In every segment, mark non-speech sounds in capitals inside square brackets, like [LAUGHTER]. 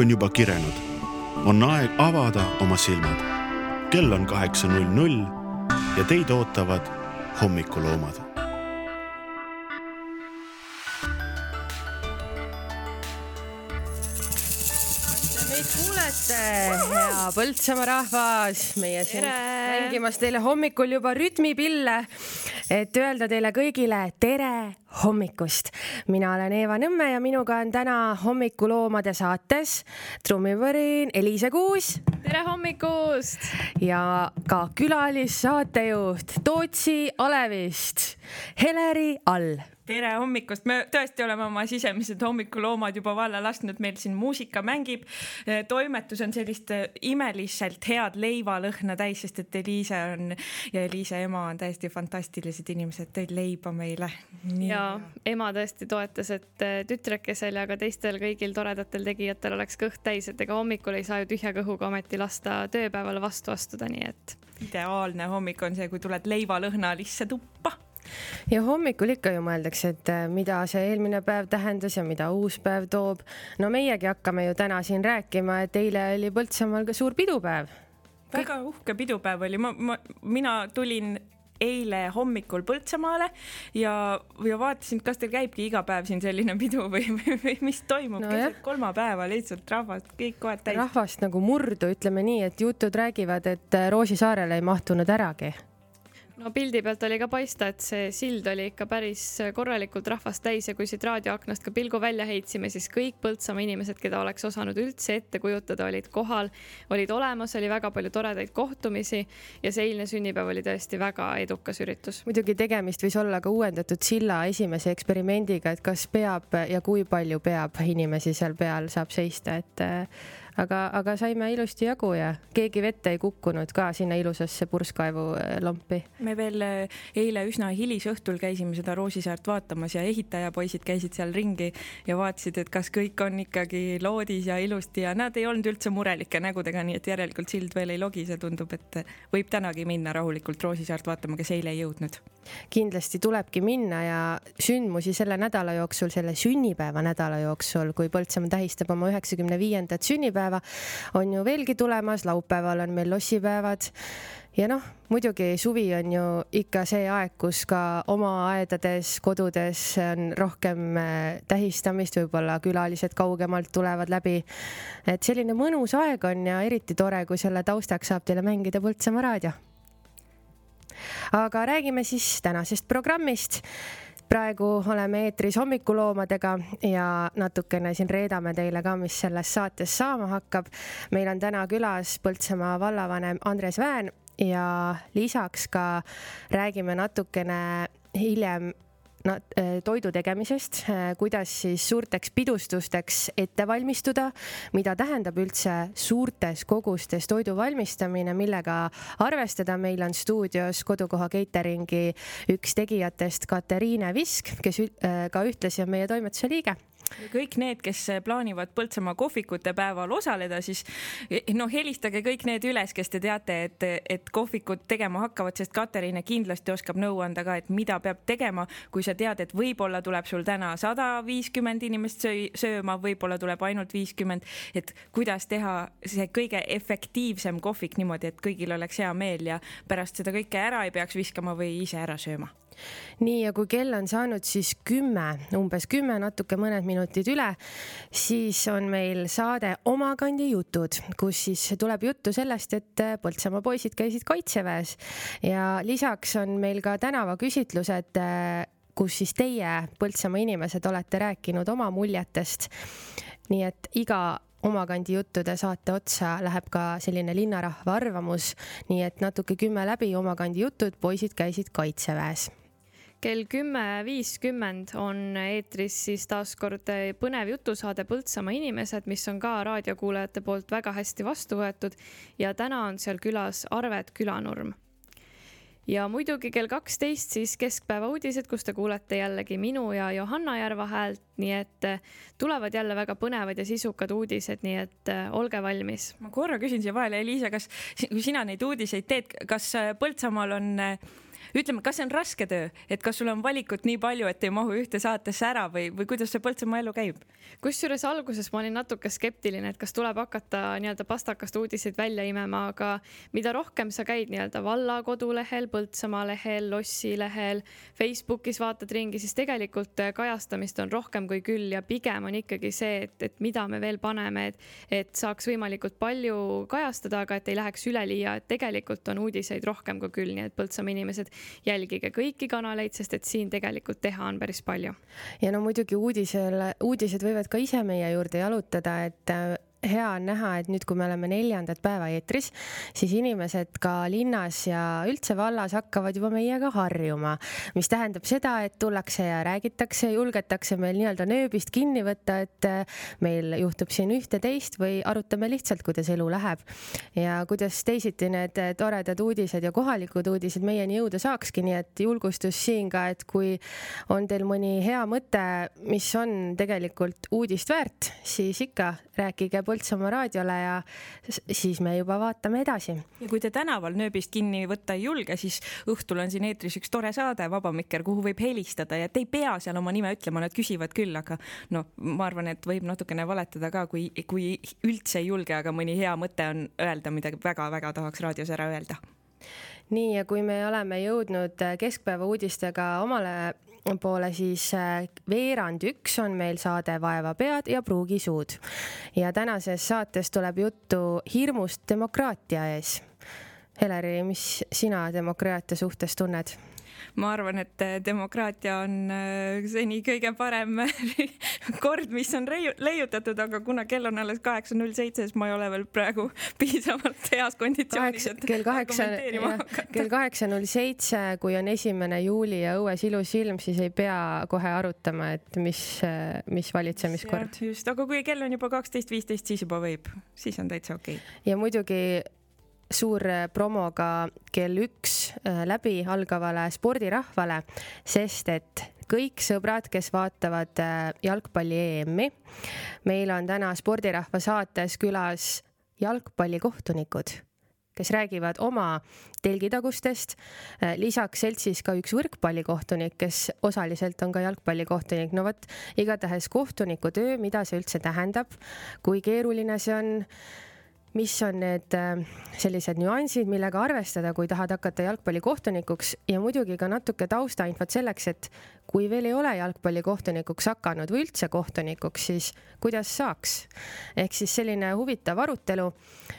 on juba kirenud. on aeg avada oma silmad. kell on kaheksa null null ja teid ootavad hommikuloomad kuulete, hea Põltsamaa rahvas, meie siin mängimas teile hommikul juba rütmipille, et öelda teile kõigile tere hommikust. mina olen Eeva Nõmme ja minuga on täna hommikuloomade saates trummipõrin Eliise Kuus. tere hommikust! ja ka külalissaatejuht Tootsi Alevist, Heleri All tere hommikust, me tõesti oleme oma sisemised hommikuloomad juba valla lasknud, meil siin muusika mängib. toimetus on sellist imeliselt head leivalõhna täis, sest et Eliise on ja Eliise ema on täiesti fantastilised inimesed, tõid leiba meile. ja ema tõesti toetas, et tütrekesel ja ka teistel kõigil toredatel tegijatel oleks kõht täis, et ega hommikul ei saa ju tühja kõhuga ometi lasta tööpäevale vastu astuda, nii et. ideaalne hommik on see, kui tuled leivalõhnalisse tuppa ja hommikul ikka ju mõeldakse, et äh, mida see eelmine päev tähendas ja mida uus päev toob. no meiegi hakkame ju täna siin rääkima, et eile oli Põltsamaal ka suur pidupäev. väga uhke pidupäev oli, ma, ma, mina tulin eile hommikul Põltsamaale ja, ja vaatasin, kas teil käibki iga päev siin selline pidu või, või, või mis toimub no, keset kolmapäeva lihtsalt rahvast, kõik kohad täis. rahvast nagu murdu, ütleme nii, et jutud räägivad, et Roosisaarele ei mahtunud äragi no pildi pealt oli ka paista, et see sild oli ikka päris korralikult rahvast täis ja kui siit raadioaknast ka pilgu välja heitsime, siis kõik Põltsamaa inimesed, keda oleks osanud üldse ette kujutada, olid kohal, olid olemas, oli väga palju toredaid kohtumisi ja see eilne sünnipäev oli tõesti väga edukas üritus. muidugi tegemist võis olla ka uuendatud silla esimese eksperimendiga, et kas peab ja kui palju peab inimesi seal peal saab seista, et aga, aga saime ilusti jagu ja keegi vette ei kukkunud ka sinna ilusasse purskkaevu äh, lompi. me veel äh, eile üsna hilisõhtul käisime seda Roosisaart vaatamas ja ehitajapoisid käisid seal ringi ja vaatasid, et kas kõik on ikkagi loodis ja ilusti ja nad ei olnud üldse murelike nägudega, nii et järelikult sild veel ei logise, tundub, et võib tänagi minna rahulikult Roosisaart vaatama, kes eile ei jõudnud. kindlasti tulebki minna ja sündmusi selle nädala jooksul, selle sünnipäeva nädala jooksul, kui Põltsamaa tähistab oma üheksakümne viiendat sünnipäeva, laupäeva on ju veelgi tulemas, laupäeval on meil lossipäevad ja noh, muidugi suvi on ju ikka see aeg, kus ka oma aedades, kodudes on rohkem äh, tähistamist, võib-olla külalised kaugemalt tulevad läbi. et selline mõnus aeg on ja eriti tore, kui selle taustaks saab teile mängida Põltsamaa raadio. aga räägime siis tänasest programmist praegu oleme eetris hommikuloomadega ja natukene siin reedame teile ka, mis selles saates saama hakkab. meil on täna külas Põltsamaa vallavanem Andres Vään ja lisaks ka räägime natukene hiljem Äh, toidu tegemisest, äh, kuidas siis suurteks pidustusteks ette valmistuda, mida tähendab üldse suurtes kogustes toidu valmistamine, millega arvestada. meil on stuudios kodukoha cateringi üks tegijatest Katariine Visk, kes äh, ka ühtlasi on meie toimetuse liige kõik need, kes plaanivad Põltsamaa kohvikute päeval osaleda, siis noh, helistage kõik need üles, kes te teate, et, et kohvikud tegema hakkavad, sest Katariine kindlasti oskab nõu anda ka, et mida peab tegema, kui sa tead, et võib-olla tuleb sul täna sada viiskümmend inimest sööma, võib-olla tuleb ainult viiskümmend, et kuidas teha see kõige efektiivsem kohvik niimoodi, et kõigil oleks hea meel ja pärast seda kõike ära ei peaks viskama või ise ära sööma nii, ja kui kell on saanud siis kümme, umbes kümme, natuke mõned minutid üle, siis on meil saade Oma kandi jutud, kus siis tuleb juttu sellest, et Põltsamaa poisid käisid kaitseväes. Ja lisaks on meil ka tänavaküsitlused kus siis teie, Põltsamaa inimesed, olete rääkinud oma muljetest. nii et iga omakandi juttude saate otsa läheb ka selline linnarahva arvamus, nii et natuke kümme läbi omakandi jutud, poisid käisid kaitseväes kell kümme viiskümmend on eetris siis taas kord põnev jutusaade Põltsamaa inimesed, mis on ka raadiokuulajate poolt väga hästi vastu võetud ja täna on seal külas Arvet Külanurm. ja muidugi kell kaksteist siis keskpäeva uudised, kus te kuulete jällegi minu ja Johanna Järva häält, nii et tulevad jälle väga põnevad ja sisukad uudised, nii et olge valmis. ma korra küsin siia vahele, Liisa, kas, kui sina neid uudiseid teed, kas Põltsamaal on ütleme, kas see on raske töö, et kas sul on valikut nii palju, et ei mahu ühte saatesse ära või, või kuidas see Põltsamaa elu käib? kusjuures alguses ma olin natuke skeptiline, et kas tuleb hakata nii-öelda pastakast uudiseid välja imema, aga mida rohkem sa käid nii-öelda valla kodulehel, Põltsamaa lehel, Lossi lehel, Facebookis vaatad ringi, siis tegelikult kajastamist on rohkem kui küll ja pigem on ikkagi see, et, et mida me veel paneme, et, et saaks võimalikult palju kajastada, aga et ei läheks üleliia, et tegelikult on uudiseid rohkem kui küll, nii et Põltsamaa inimesed jälgige kõiki kanaleid, sest et siin tegelikult teha on päris palju. ja no muidugi uudisele, uudised võivad ka ise meie juurde jalutada, et hea on näha, et nüüd, kui me oleme neljandat päeva eetris, siis inimesed ka linnas ja üldse vallas hakkavad juba meiega harjuma, mis tähendab seda, et tullakse ja räägitakse, julgetakse meil nii-öelda nööbist kinni võtta, et äh, meil juhtub siin ühte-teist või arutame lihtsalt, kuidas elu läheb. Ja kuidas teisiti need toredad uudised ja kohalikud uudised meieni jõuda saakski, nii et julgustus siin ka, et kui on teil mõni hea mõte, mis on tegelikult uudist väärt, siis ikka rääkige Põltsamaa raadiole ja siis me juba vaatame edasi. ja kui te tänaval nööbist kinni võtta ei julge, siis õhtul on siin eetris üks tore saade Vaba Mikker, kuhu võib helistada ja te ei pea seal oma nime ütlema, nad küsivad küll, aga noh, ma arvan, et võib natukene valetada ka, kui, kui üldse ei julge, aga mõni hea mõte on öelda, mida väga-väga tahaks raadios ära öelda nii, ja kui me oleme jõudnud keskpäeva uudistega omale poole, siis äh, veerand üks on meil saade Vaevapead ja pruugisuud. ja tänases saates tuleb juttu hirmust demokraatia ees. Heleri, mis sina demokraatia suhtes tunned? Ma arvan, et äh, demokraatia on äh, seni kõige parem [LAUGHS] kord, mis on leiutatud, aga kuna kell on alles kaheksa null seitse, siis ma ei ole veel praegu [LAUGHS] piisavalt heas konditsioonis, et kell kaheksa, kell kaheksa null seitse, kui on esimene juuli ja õues ilus ilm, siis ei pea kohe arutama, et mis, mis valitsemiskord. just, aga kui kell on juba kaksteist viisteist, siis juba võib, siis on täitsa okei. Okay.. ja muidugi suur äh, promoga kell üks äh, läbi algavale spordirahvale, sest et kõik sõbrad, kes vaatavad äh, jalgpalli EM-i, meil on täna spordirahva saates külas jalgpallikohtunikud kes räägivad oma telgitagustest. lisaks seltsis ka üks võrkpallikohtunik, kes osaliselt on ka jalgpallikohtunik. no vot, igatahes kohtuniku töö, mida see üldse tähendab, kui keeruline see on mis on need äh, sellised nüansid, millega arvestada, kui tahad hakata jalgpallikohtunikuks ja muidugi ka natuke taustainfot selleks, et kui veel ei ole jalgpallikohtunikuks hakanud või üldse kohtunikuks, siis kuidas saaks. ehk siis selline huvitav arutelu,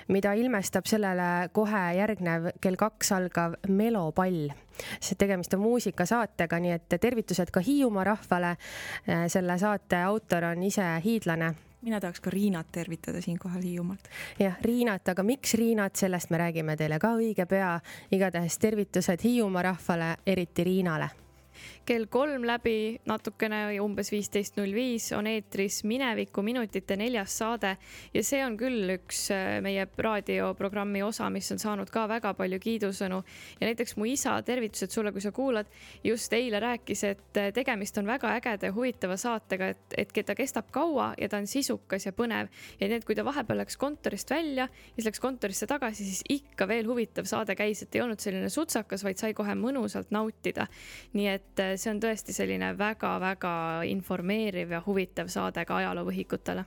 mida ilmestab sellele kohe järgnev kell kaks algav melopall. see tegemist on muusikasaatega, nii et tervitused ka Hiiumaa rahvale. Äh, selle saate autor on ise hiidlane mina tahaks ka Riinat tervitada siinkohal Hiiumaalt. jah, Riinat, aga miks Riinat, sellest me räägime teile ka õige pea. igatahes tervitused Hiiumaa rahvale, eriti Riinale kell kolm läbi natukene, umbes viisteist null viis on eetris Mineviku minutite neljas saade ja see on küll üks äh, meie raadioprogrammi osa, mis on saanud ka väga palju kiidusõnu. ja näiteks mu isa, tervitused sulle, kui sa kuulad, just eile rääkis, et äh, tegemist on väga ägeda ja huvitava saatega, et, et ta kestab kaua ja ta on sisukas ja põnev ja nii, et kui ta vahepeal läks kontorist välja ja siis läks kontorisse tagasi, siis ikka veel huvitav saade käis, et ei olnud selline sutsakas, vaid sai kohe mõnusalt nautida. nii et äh, see on tõesti selline väga-väga informeeriv ja huvitav saade ka ajaloovõhikutele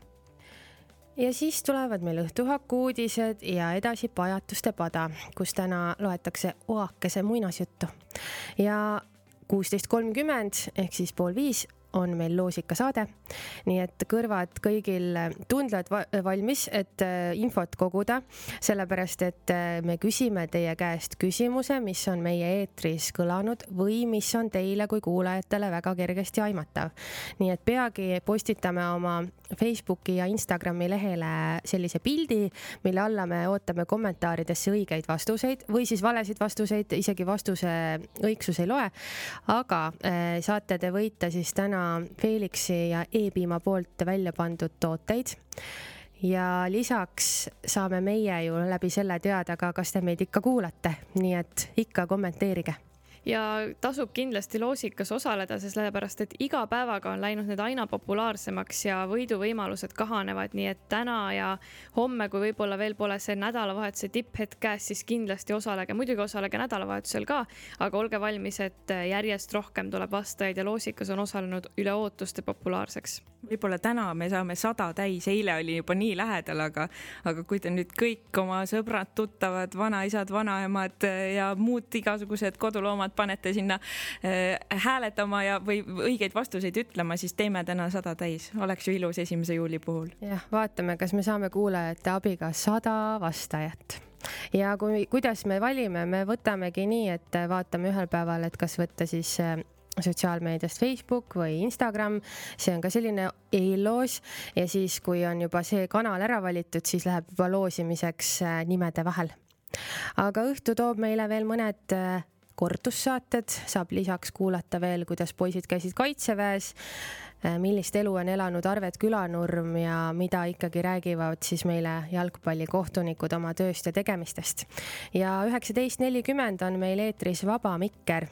ja siis tulevad meil õhtuhaku uudised ja edasi Pajatuste pada, kus täna loetakse oakese muinasjuttu. ja kuusteist kolmkümmend ehk siis pool viis on meil loosikasaade. nii et kõrvad kõigil tundlad valmis, et äh, infot koguda, sellepärast et äh, me küsime teie käest küsimuse, mis on meie eetris kõlanud või mis on teile kui kuulajatele väga kergesti aimatav. nii et peagi postitame oma Facebooki ja Instagrami lehele sellise pildi, mille alla me ootame kommentaaridesse õigeid vastuseid või siis valesid vastuseid, isegi vastuse õigsus ei loe. aga äh, saate te võita siis täna Felixi ja E-piima poolt välja pandud tooteid. Ja lisaks saame meie ju läbi selle teada ka, kas te meid ikka kuulate, nii et ikka kommenteerige ja tasub kindlasti loosikas osaleda, sellepärast et iga päevaga on läinud need aina populaarsemaks ja võiduvõimalused kahanevad, nii et täna ja homme, kui võib-olla veel pole see nädalavahetuse tipphetk käes, siis kindlasti osalege, muidugi osalege nädalavahetusel ka, aga olge valmis, et järjest rohkem tuleb vastajaid ja loosikas on osalenud üle ootuste populaarseks. Võib-olla täna me saame sada täis, eile oli juba nii lähedal, aga, aga kui te nüüd kõik oma sõbrad, tuttavad, vanaisad, vanaemad ja muud igasugused koduloomad panete sinna äh, hääletama ja, või õigeid vastuseid ütlema, siis teeme täna sada täis, oleks ju ilus esimese juuli puhul. jah, vaatame, kas me saame kuulajate abiga sada vastajat. Ja kui, kuidas me valime, me võtamegi nii, et vaatame ühel päeval, et kas võtta siis äh, sotsiaalmeediast Facebook või Instagram, see on ka selline eelloos. Ja siis, kui on juba see kanal ära valitud, siis läheb juba loosimiseks äh, nimede vahel. aga õhtu toob meile veel mõned kordussaated, saab lisaks kuulata veel, kuidas poisid käisid kaitseväes, äh, millist elu on elanud Arvet Külanurm ja mida ikkagi räägivad siis meile jalgpallikohtunikud oma tööst ja tegemistest. ja üheksateist nelikümmend on meil eetris Vaba Mikker.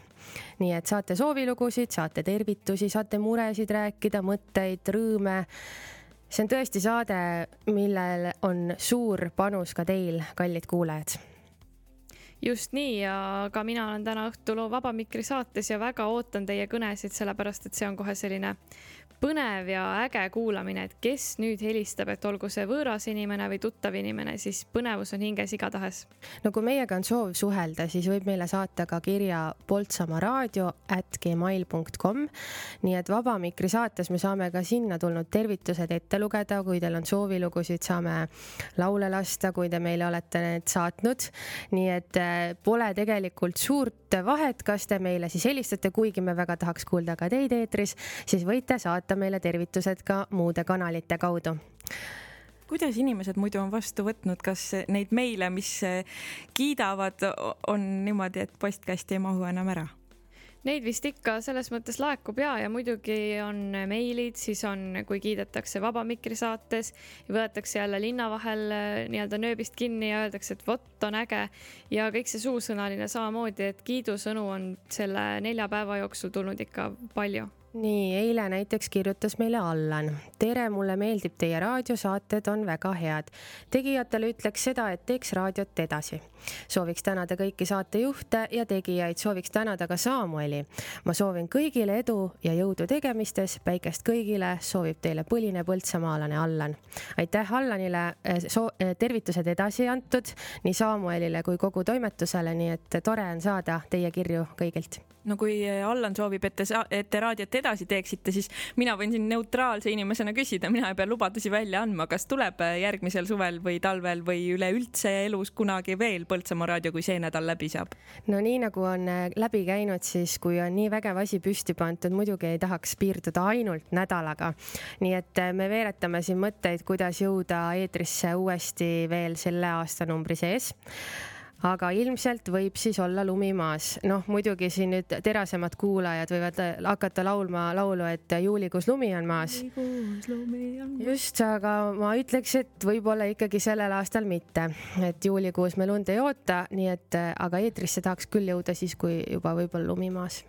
nii et saate soovilugusid, saate tervitusi, saate muresid rääkida, mõtteid, rõõme see on tõesti saade, millel on suur panus ka teil, kallid kuulajad just nii ja ka mina olen täna õhtul Vaba Mikri saates ja väga ootan teie kõnesid, sellepärast et see on kohe selline põnev ja äge kuulamine, et kes nüüd helistab, et olgu see võõras inimene või tuttav inimene, siis põnevus on hinges igatahes. no kui meiega on soov suhelda, siis võib meile saata ka kirja poltsamaraadio at gmail.com. nii et Vaba Mikri saates me saame ka sinna tulnud tervitused ette lugeda, kui teil on soovilugusid, saame laule lasta, kui te meile olete need saatnud. nii et pole tegelikult suurt vahet, kas te meile siis helistate, kuigi me väga tahaks kuulda ka teid eetris, siis võite saata meile tervitused ka muude kanalite kaudu kuidas inimesed muidu on vastu võtnud, kas neid meile, mis kiidavad, on niimoodi, et postkasti ei mahu enam ära? Neid vist ikka selles mõttes laekub ja, ja muidugi on meilid, siis on, kui kiidetakse Vaba Mikri saates, võetakse jälle linna vahel nii-öelda nööbist kinni ja öeldakse, et vot on äge. Ja kõik see suusõnaline samamoodi, et kiidusõnu on selle nelja päeva jooksul tulnud ikka palju nii, eile näiteks kirjutas meile Allan. tere, mulle meeldib teie raadiosaated, on väga head. tegijatele ütleks seda, et teeks raadiot edasi. sooviks tänada kõiki saatejuhte ja tegijaid, sooviks tänada ka Samueli. ma soovin kõigile edu ja jõudu tegemistes, päikest kõigile, soovib teile põline põltsamaalane Allan. aitäh Allanile, eh, eh, tervitused edasi antud nii Samuelile kui kogu toimetusele, nii et tore on saada teie kirju kõigilt no kui Allan soovib, et te, et te raadiot edasi teeksite, siis mina võin siin neutraalse inimesena küsida, mina ei pea lubadusi välja andma, kas tuleb järgmisel suvel või talvel või üleüldse elus kunagi veel Põltsamaa raadio, kui see nädal läbi saab? no nii nagu on äh, läbi käinud, siis kui on nii vägev asi püsti pandud, muidugi ei tahaks piirduda ainult nädalaga. nii et äh, me veeretame siin mõtteid, kuidas jõuda eetrisse uuesti veel selle aastanumbri sees aga ilmselt võib siis olla lumi maas. noh, muidugi siin nüüd terasemad kuulajad võivad hakata laulma laulu, et juulikuus lumi on maas. just, aga ma ütleks, et võib-olla ikkagi sellel aastal mitte, et juulikuus me lund ei oota, nii et aga eetrisse tahaks küll jõuda siis, kui juba võib-olla lumi maas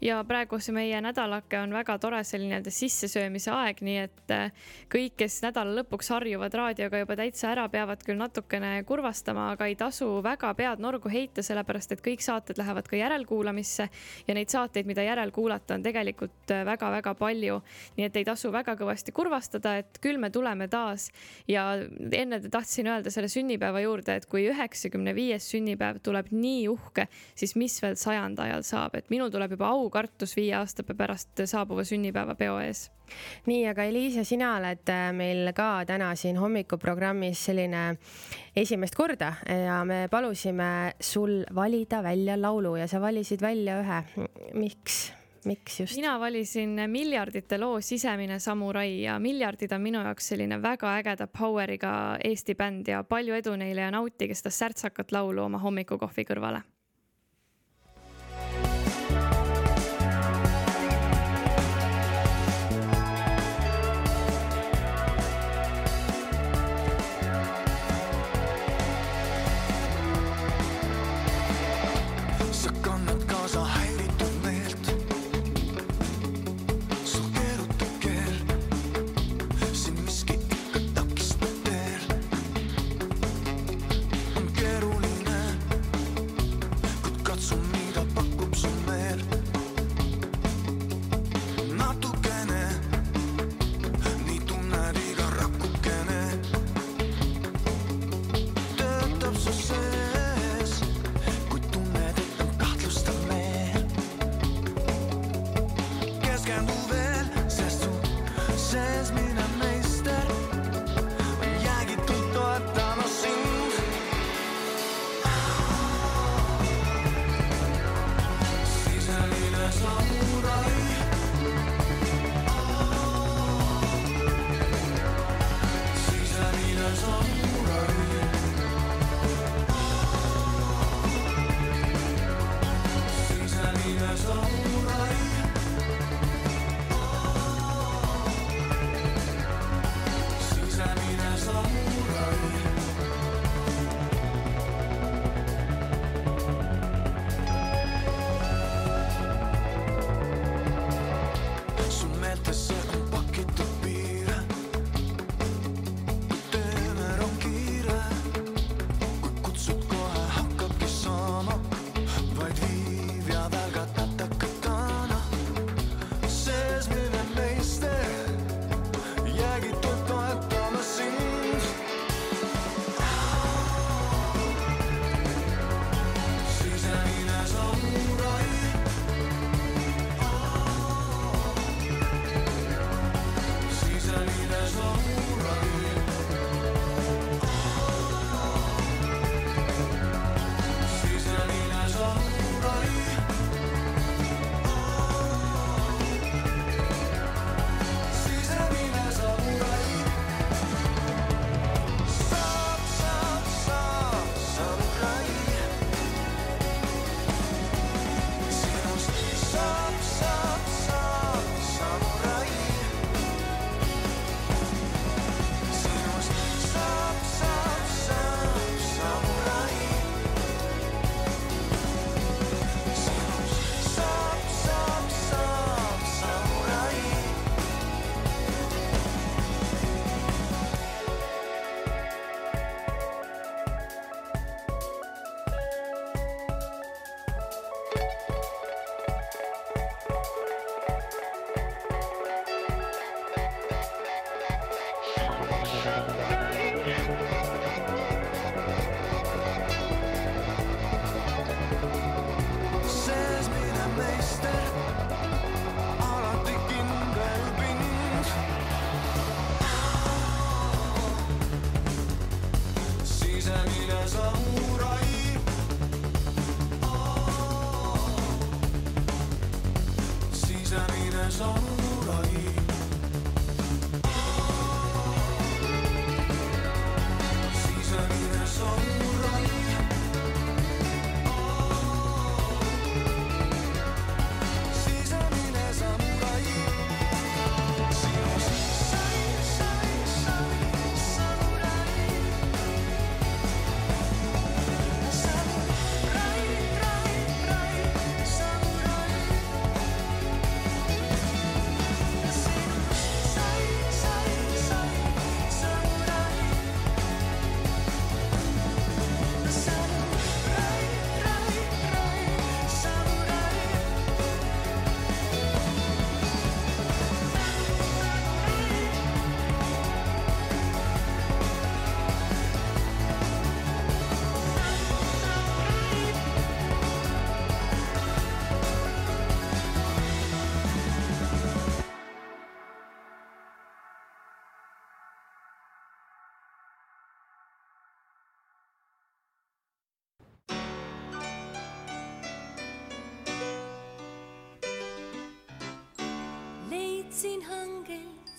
ja praegu see meie nädalake on väga tore selline sissesöömise aeg, nii et äh, kõik, kes nädala lõpuks harjuvad raadioga juba täitsa ära, peavad küll natukene kurvastama, aga ei tasu väga pead norgu heita, sellepärast et kõik saated lähevad ka järelkuulamisse ja neid saateid, mida järelkuulata, on tegelikult väga-väga äh, palju. nii et ei tasu väga kõvasti kurvastada, et küll me tuleme taas ja enne tahtsin öelda selle sünnipäeva juurde, et kui üheksakümne viies sünnipäev tuleb nii uhke, siis mis veel sajanda ajal saab, et minul tuleb juba aukartus viie aasta pärast saabuva sünnipäevapeo ees. nii, aga Eliise, sina oled äh, meil ka täna siin hommikuprogrammis selline esimest korda ja me palusime sul valida välja laulu ja sa valisid välja ühe. miks? miks just? mina valisin Miljardite loo Sisemine samurai ja Miljardid on minu jaoks selline väga ägeda power'iga Eesti bänd ja palju edu neile ja nautige seda särtsakat laulu oma hommikukohvi kõrvale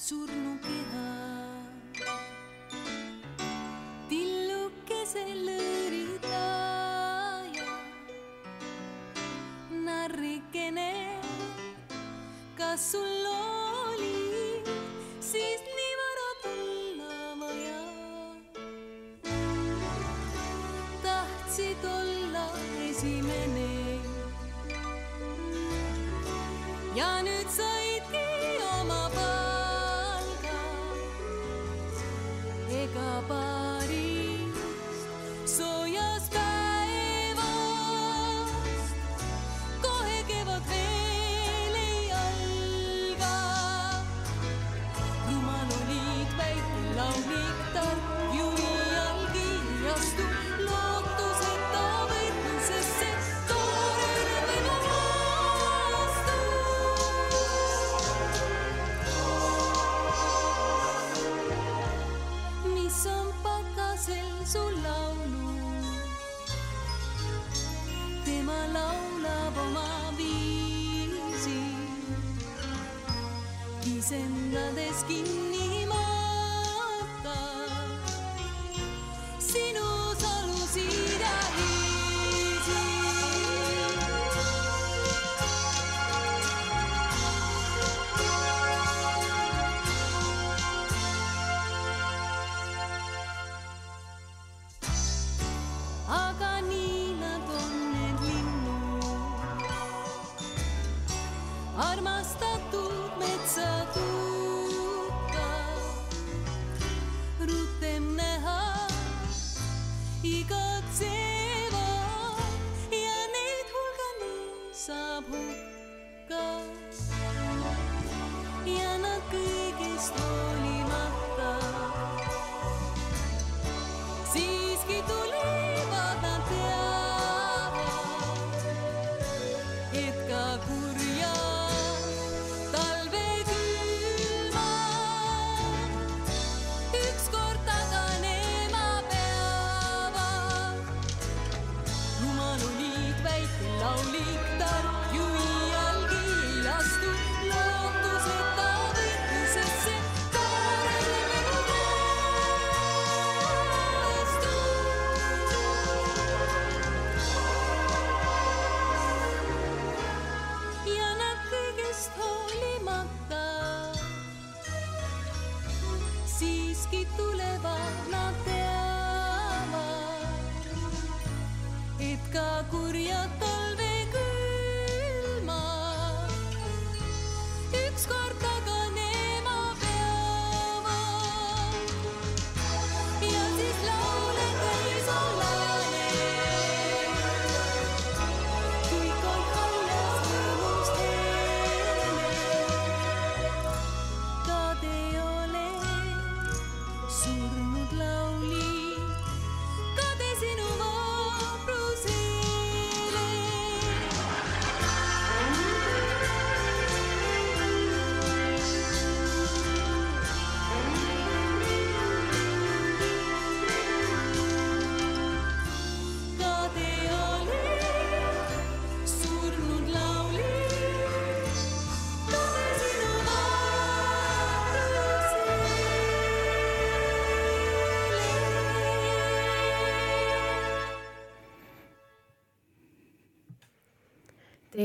sur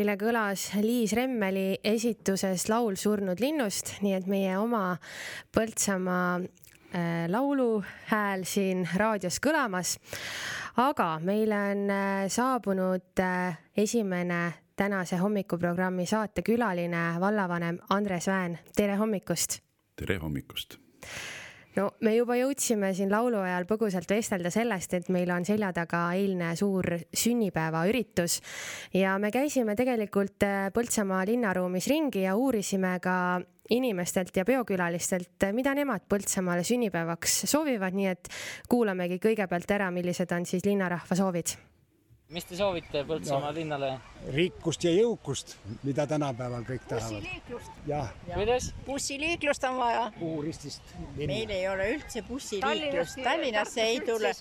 Teile kõlas Liis Remmeli esituses laul Surnud linnust, nii et meie oma Põltsamaa äh, lauluhääl siin raadios kõlamas. aga meile on äh, saabunud äh, esimene tänase hommikuprogrammi saatekülaline, vallavanem Andres Vään. tere hommikust! tere hommikust! No me juba jõudsime siin laulu ajal põgusalt vestelda sellest, et meil on selja taga eilne suur sünnipäevaüritus ja me käisime tegelikult äh, Põltsamaa linnaruumis ringi ja uurisime ka inimestelt ja peokülalistelt, mida nemad Põltsamaale sünnipäevaks soovivad, nii et kuulamegi kõigepealt ära, millised on siis linnarahva soovid. Mis te soovite Põltsamaa no. linnale? rikkust ja jõukust, mida tänapäeval kõik tahavad. bussiliiklust. jah, kuidas? bussiliiklust on vaja. Puuristist meil linna. ei ole üldse bussiliiklust, Tallinnasse ei tule.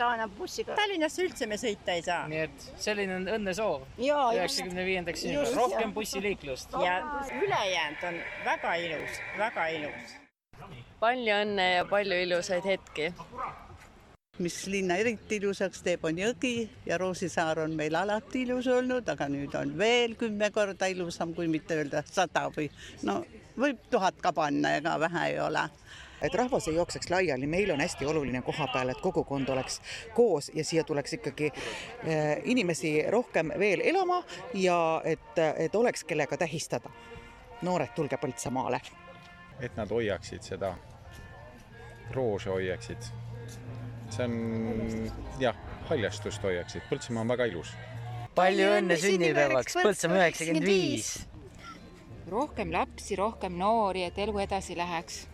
Tallinnasse üldse me sõita ei saa. nii et selline on õnnesoov üheksakümne viiendaks jah. rohkem bussiliiklust. ja ülejäänud on väga ilus, väga ilus. palju õnne ja palju ilusaid hetki. Mis linna eriti ilusaks teeb, on jõgi ja Roosisaar on meil alati ilus olnud, aga nüüd on veel kümme korda ilusam, kui mitte öelda sada või no võib tuhat ka panna, ega vähe ei ole et rahvas ei jookseks laiali, meil on hästi oluline koha peal, et kogukond oleks koos ja siia tuleks ikkagi eh, inimesi rohkem veel elama ja et, et oleks, kellega tähistada. noored, tulge Põltsamaale. et nad hoiaksid seda, roose hoiaksid. See on jah, haljastust hoiaksid, Põltsamaa on väga ilus. palju õnne sünnipäevaks, Põltsamaa üheksakümmend viis. rohkem lapsi, rohkem noori, et elu edasi läheks.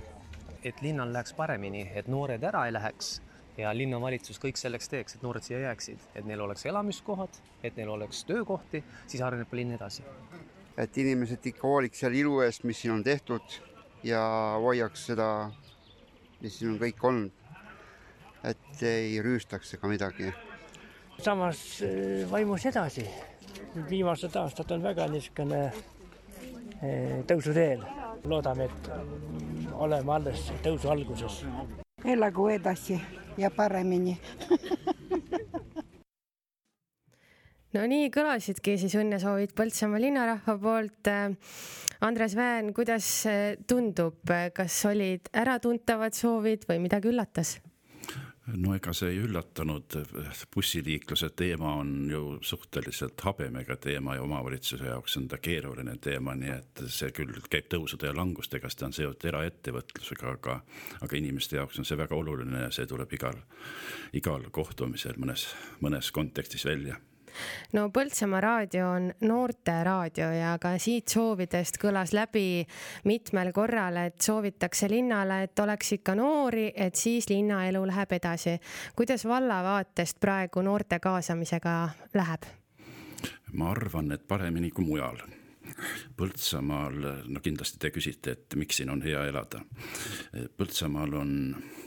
et linnal läheks paremini, et noored ära ei läheks ja linnavalitsus kõik selleks teeks, et noored siia jääksid, et neil oleks elamiskohad, et neil oleks töökohti, siis areneb linn edasi. et inimesed ikka hooliks seal ilu eest, mis siin on tehtud ja hoiaks seda, mis siin on kõik olnud. Et ei rüüstaks ega midagi. samas äh, vaimus edasi. viimased aastad on väga niisugune äh, tõusuteel. loodame, et mm, oleme alles tõusu alguses. elagu edasi ja paremini [LAUGHS] no nii kõlasidki siis õnnesoovid Põltsamaa linnarahva poolt. Andres Väen, kuidas tundub, kas olid äratuntavad soovid või midagi üllatas? No ega see ei üllatanud, bussiliikluse teema on ju suhteliselt habemega teema ja omavalitsuse jaoks on ta keeruline teema, nii et see küll käib tõusude ja langustega, sest ta on seotud eraettevõtlusega, aga, aga inimeste jaoks on see väga oluline ja see tuleb igal, igal kohtumisel mõnes, mõnes kontekstis välja no Põltsamaa raadio on noorteraadio ja ka siit soovidest kõlas läbi mitmel korral, et soovitakse linnale, et oleks ikka noori, et siis linnaelu läheb edasi. kuidas valla vaatest praegu noorte kaasamisega läheb? ma arvan, et paremini kui mujal Põltsamaal, no kindlasti te küsite, et miks siin on hea elada. Põltsamaal on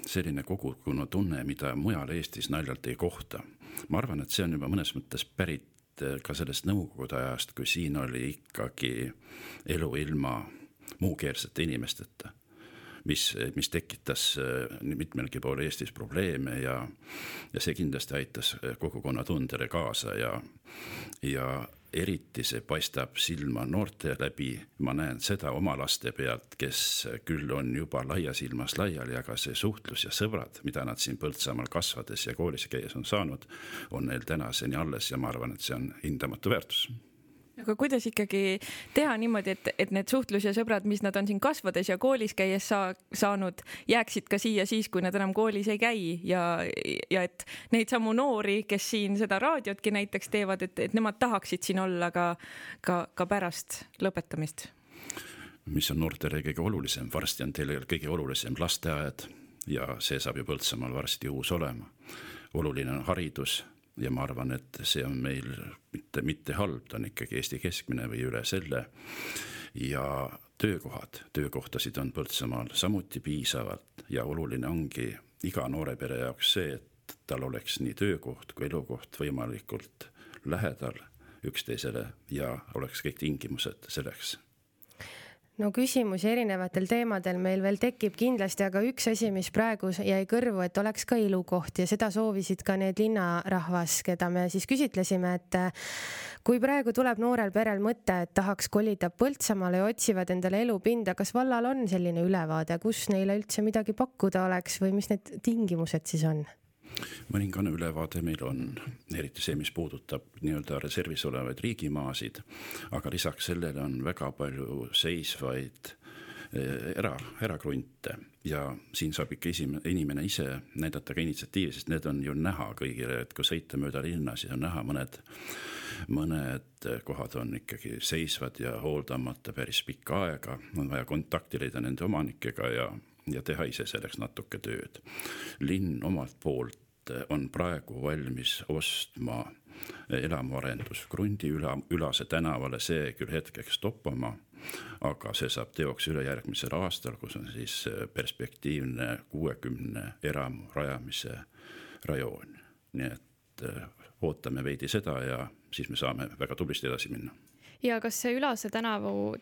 selline kogukonna tunne, mida mujal Eestis naljalt ei kohta ma arvan, et see on juba mõnes mõttes pärit eh, ka sellest nõukogude ajast, kui siin oli ikkagi elu ilma muukeelsete inimesteta mis, mis tekitas nii mitmelgi pool Eestis probleeme ja, ja see kindlasti aitas kogukonnatundele kaasa ja, ja eriti see paistab silma noorte läbi, ma näen seda oma laste pealt, kes küll on juba laias ilmas laiali, aga see suhtlus ja sõbrad, mida nad siin Põltsamaal kasvades ja koolis käies on saanud, on neil tänaseni alles ja ma arvan, et see on hindamatu väärtus aga kuidas ikkagi teha niimoodi, et, et need suhtlus ja sõbrad, mis nad on siin kasvades ja koolis käies saa, saanud, jääksid ka siia siis, kui nad enam koolis ei käi ja, ja et neid samu noori, kes siin seda raadiotki näiteks teevad, et, et nemad tahaksid siin olla ka, ka, ka pärast lõpetamist? mis on noortele kõige olulisem, varsti on teil kõige olulisem lasteaed ja see saab ju Põltsamaal varsti uus olema. oluline on haridus ja ma arvan, et see on meil mitte, mitte halb, ta on ikkagi Eesti keskmine või üle selle. ja töökohad, töökohtasid on Põltsamaal samuti piisavalt ja oluline ongi iga noore pere jaoks see, et tal oleks nii töökoht kui elukoht võimalikult lähedal üksteisele ja oleks kõik tingimused selleks no küsimusi erinevatel teemadel meil veel tekib kindlasti, aga üks asi, mis praegu jäi kõrvu, et oleks ka elukoht ja seda soovisid ka need linnarahvas, keda me siis küsitlesime, et kui praegu tuleb noorel perel mõte, et tahaks kolida Põltsamaale ja otsivad endale elupinda, kas vallal on selline ülevaade, kus neile üldse midagi pakkuda oleks või mis need tingimused siis on? Mõningane ülevaade meil on, eriti see, mis puudutab nii-öelda reservis olevaid riigimaasid, aga lisaks sellele on väga palju seisvaid era, erakrunte ja siin saab ikka esimene, inimene ise näidata ka initsiatiivi, sest need on ju näha kõigile, et kui sõita mööda linna, siis on näha mõned, mõned kohad on ikkagi seisvad ja hooldamata päris pikka aega, on vaja kontakti leida nende omanikega ja ja teha ise selleks natuke tööd. linn omalt poolt on praegu valmis ostma elamuarendus Krundi üla, Ülase tänavale, see küll hetkeks toppama, aga see saab teoks ülejärgmisel aastal, kus on siis perspektiivne kuuekümne eramu rajamise rajoon. nii et ootame veidi seda ja siis me saame väga tublisti edasi minna ja kas see Ülase tänavu,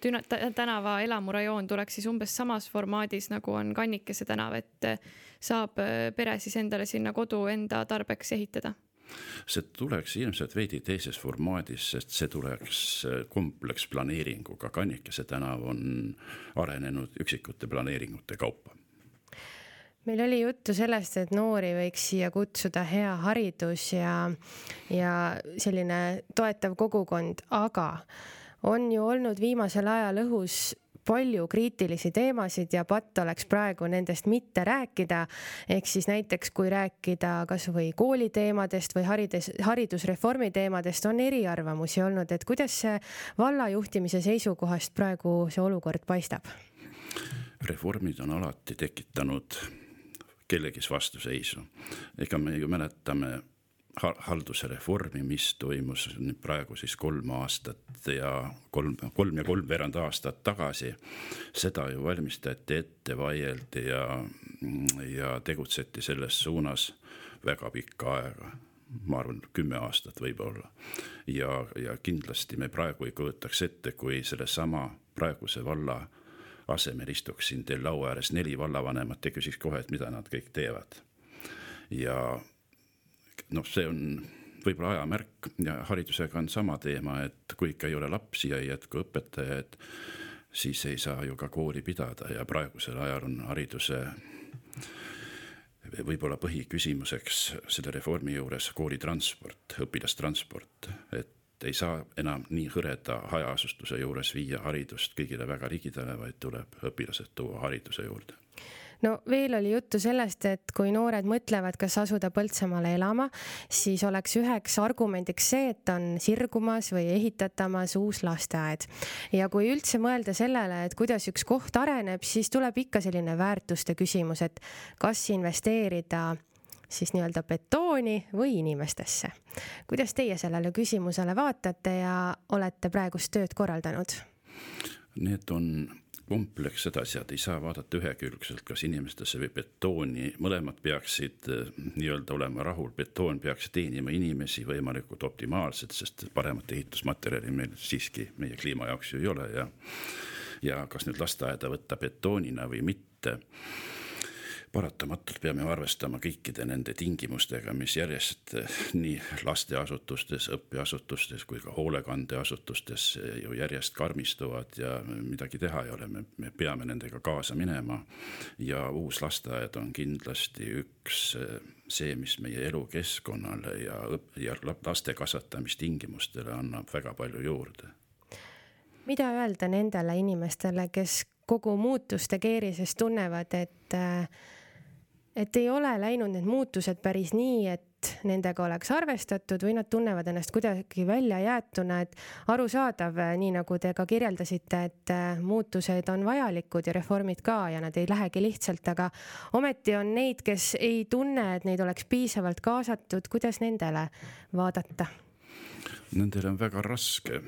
tänava elamurajoon tuleks siis umbes samas formaadis, nagu on Kannikese tänav, et saab äh, pere siis endale sinna kodu enda tarbeks ehitada? see tuleks ilmselt veidi teises formaadis, sest see tuleks äh, kompleksplaneeringuga, Kannikese tänav on arenenud üksikute planeeringute kaupa meil oli juttu sellest, et noori võiks siia kutsuda hea haridus ja, ja selline toetav kogukond, aga on ju olnud viimasel ajal õhus palju kriitilisi teemasid ja patt oleks praegu nendest mitte rääkida. ehk siis näiteks, kui rääkida kasvõi kooliteemadest või haridus, haridusreformi teemadest, on eriarvamusi olnud, et kuidas see valla juhtimise seisukohast praegu see olukord paistab? reformid on alati tekitanud kellegis vastuseisu. ega me ju mäletame ha- halduse reformi, mis toimus nüüd praegu siis kolm aastat ja kolm, kolm ja kolmveerand aastat tagasi. seda ju valmistati ette, vaieldi ja, ja tegutseti selles suunas väga pikka aega ma arvan, kümme aastat võib-olla. ja, ja kindlasti me praegu ei kujutaks ette, kui sellesama praeguse valla asemel istuks siin teil laua ääres neli vallavanemat ja küsiks kohe, et mida nad kõik teevad. ja noh, see on võib-olla ajamärk ja haridusega on sama teema, et kui ikka ei ole lapsi ja ei jätku õpetajaid, siis ei saa ju ka kooli pidada ja praegusel ajal on hariduse võib-olla põhiküsimuseks selle reformi juures koolitransport, õpilastransport, et ei saa enam nii hõreda hajaasustuse juures viia haridust kõigile väga ligidale, vaid tuleb õpilased tuua hariduse juurde no veel oli juttu sellest, et kui noored mõtlevad, kas asuda Põltsamaale elama, siis oleks üheks argumendiks see, et on sirgumas või ehitatamas uus lasteaed. ja kui üldse mõelda sellele, et kuidas üks koht areneb, siis tuleb ikka selline väärtuste küsimus, et kas investeerida siis nii-öelda betooni või inimestesse. kuidas teie sellele küsimusele vaatate ja olete praegust tööd korraldanud? Need on komplekssed asjad, ei saa vaadata ühekülgselt, kas inimestesse või betooni, mõlemad peaksid eh, nii-öelda olema rahul, betoon peaks teenima inimesi võimalikult optimaalselt, sest paremat ehitusmaterjali meil siiski meie kliima jaoks ju ei ole ja ja kas nüüd lasteaeda võtta betoonina või mitte paratamatult peame arvestama kõikide nende tingimustega, mis järjest eh, nii lasteasutustes, õppeasutustes kui ka hoolekandeasutustes eh, ju järjest karmistuvad ja midagi teha ei ole, me, me peame nendega kaasa minema. ja uus lasteaed on kindlasti üks eh, see, mis meie elukeskkonnale ja, ja laste kasvatamistingimustele annab väga palju juurde. mida öelda nendele inimestele, kes kogu muutuste keerises tunnevad, et et ei ole läinud need muutused päris nii, et nendega oleks arvestatud või nad tunnevad ennast kuidagi väljajäetuna, et arusaadav, nii nagu te ka kirjeldasite, et muutused on vajalikud ja reformid ka ja nad ei lähegi lihtsalt, aga ometi on neid, kes ei tunne, et neid oleks piisavalt kaasatud, kuidas nendele vaadata? Nendel on väga raske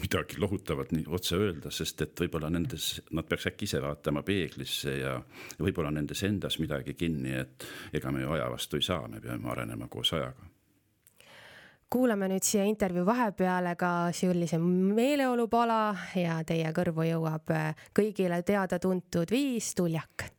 midagi lohutavat nii otse öelda, sest et võib-olla nendes, nad peaks äkki ise vaatama peeglisse ja võib-olla nendes endas midagi kinni, et ega me ju aja vastu ei saa, me peame arenema koos ajaga. Kuulame nüüd siia intervjuu vahepeale ka sellise meeleolupala ja teie kõrvu jõuab kõigile teada-tuntud viis tuljak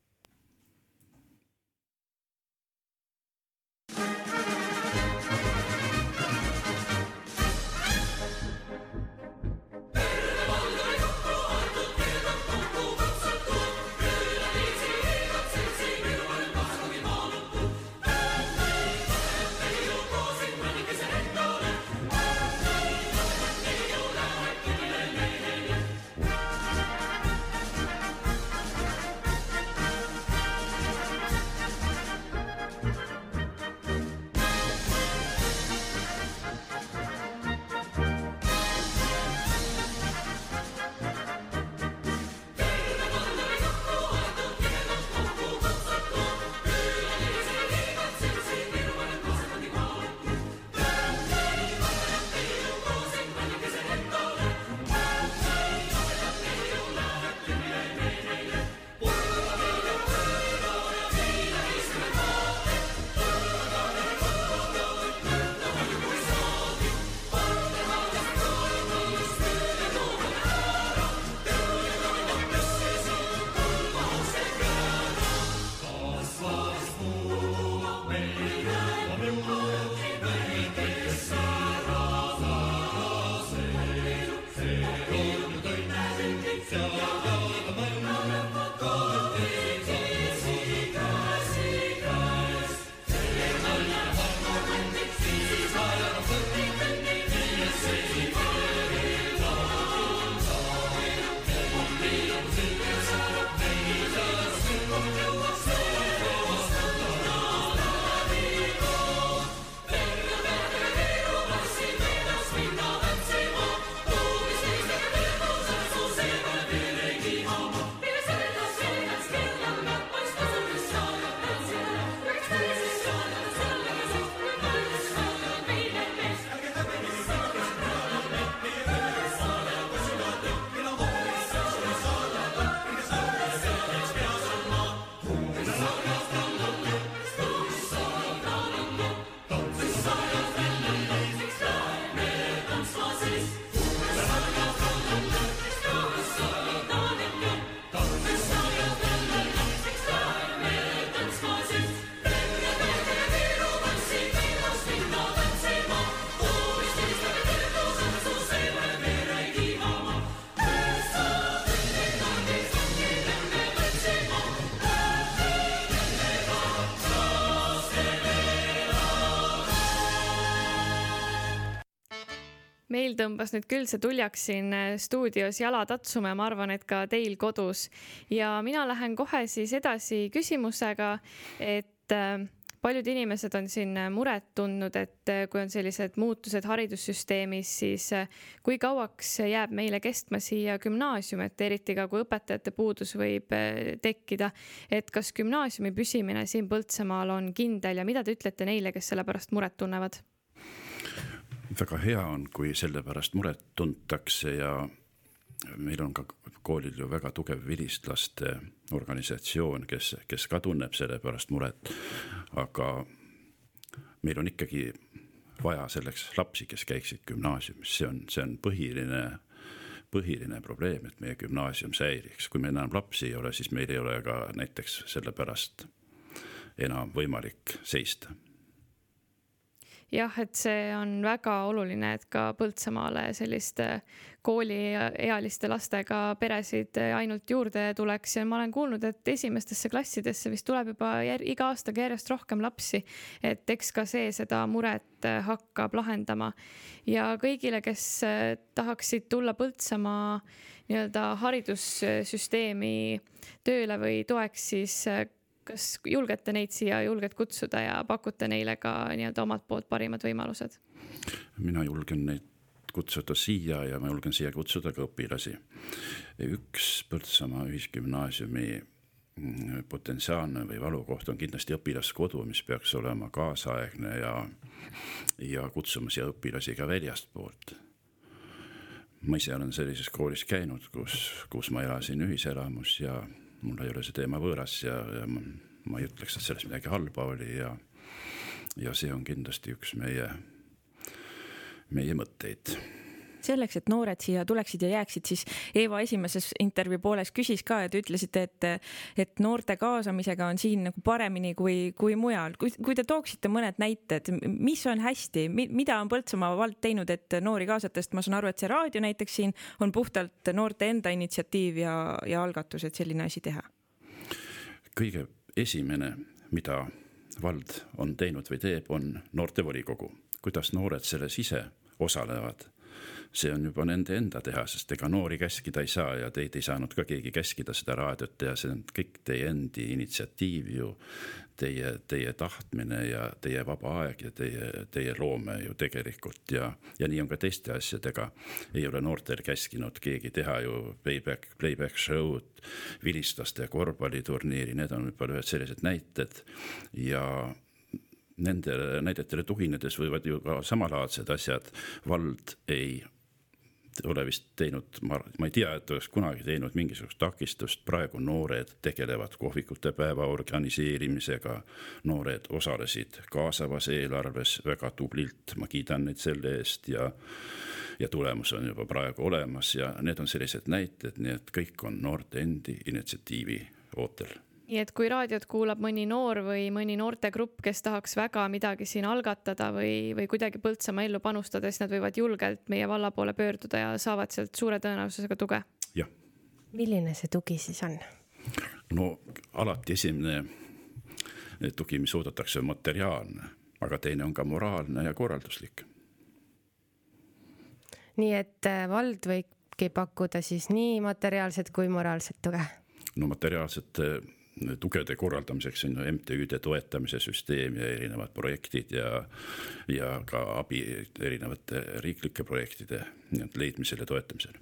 meil tõmbas nüüd küll see tuljaks siin äh, stuudios jala tatsuma ja ma arvan, et ka teil kodus. ja mina lähen kohe siis edasi küsimusega, et äh, paljud inimesed on siin muret tundnud, et äh, kui on sellised muutused haridussüsteemis, siis kui kauaks jääb meile kestma siia gümnaasium, et eriti ka kui õpetajate puudus võib tekkida. et kas gümnaasiumi püsimine siin Põltsamaal on kindel ja mida te ütlete neile, kes selle pärast muret tunnevad? Väga hea on, kui selle pärast muret tuntakse ja meil on ka koolil ju väga tugev vilistlaste organisatsioon, kes, kes ka tunneb selle pärast muret. aga meil on ikkagi vaja selleks lapsi, kes käiksid gümnaasiumis, see on, see on põhiline, põhiline probleem, et meie gümnaasium säiliks. kui meil enam lapsi ei ole, siis meil ei ole ka näiteks selle pärast enam võimalik seista jah, et see on väga oluline, et ka Põltsamaale selliste kooliealiste lastega peresid ainult juurde tuleks ja ma olen kuulnud, et esimestesse klassidesse vist tuleb juba iga aastaga järjest rohkem lapsi. et eks ka see seda muret hakkab lahendama ja kõigile, kes tahaksid tulla Põltsamaa nii-öelda haridussüsteemi tööle või toeks, siis kas julgete neid siia julgelt kutsuda ja pakute neile ka nii-öelda omalt poolt parimad võimalused? mina julgen neid kutsuda siia ja ma julgen siia kutsuda ka õpilasi. üks Põltsamaa Ühisgümnaasiumi mm, potentsiaalne või valukoht on kindlasti õpilaskodu, mis peaks olema kaasaegne ja, ja kutsuma siia õpilasi ka väljastpoolt. ma ise olen sellises koolis käinud, kus, kus ma elasin ühiselamus ja mulle ei ole see teema võõras ja, ja ma, ma ei ütleks, et selles midagi halba oli ja, ja see on kindlasti üks meie, meie mõtteid selleks, et noored siia tuleksid ja jääksid, siis Eeva esimeses intervjuu pooles küsis ka, et ütlesite, et, et noorte kaasamisega on siin nagu paremini kui, kui mujal. kui, kui te tooksite mõned näited, mis on hästi, mida on Põltsamaa vald teinud, et noori kaasata, sest ma saan aru, et see raadio näiteks siin on puhtalt noorte enda initsiatiiv ja, ja algatus, et selline asi teha? kõige esimene, mida vald on teinud või teeb, on noortevolikogu. kuidas noored selles ise osalevad see on juba nende enda teha, sest ega noori käskida ei saa ja teid ei saanud ka keegi käskida seda raadiot teha, see on kõik teie endi initsiatiiv ju. Teie, teie tahtmine ja teie vaba aeg ja teie, teie loome ju tegelikult ja, ja nii on ka teiste asjadega. ei ole noortel käskinud keegi teha ju playback, playback show'd, vilistlaste korvpalliturniiri, need on võib-olla ühed sellised näited ja nendele näidetele tuginedes võivad ju ka samalaadsed asjad, vald ei ole vist teinud, ma, ma ei tea, et oleks kunagi teinud mingisugust takistust, praegu noored tegelevad kohvikute päeva organiseerimisega. noored osalesid kaasavas eelarves väga tublilt, ma kiidan neid selle eest ja. ja tulemus on juba praegu olemas ja need on sellised näited, nii et kõik on noorte endi initsiatiivi ootel nii et kui raadiot kuulab mõni noor või mõni noortegrupp, kes tahaks väga midagi siin algatada või, või kuidagi Põltsamaa ellu panustada, siis nad võivad julgelt meie valla poole pöörduda ja saavad sealt suure tõenäosusega tuge. jah. milline see tugi siis on? no alati esimene tugi, mis oodatakse, on materiaalne, aga teine on ka moraalne ja korralduslik. nii et äh, vald võibki pakkuda siis nii materiaalset kui moraalset tuge? no materiaalsete tugede korraldamiseks on MTÜ-de toetamise süsteem ja erinevad projektid ja, ja ka abi erinevate riiklike projektide leidmisel ja toetamisel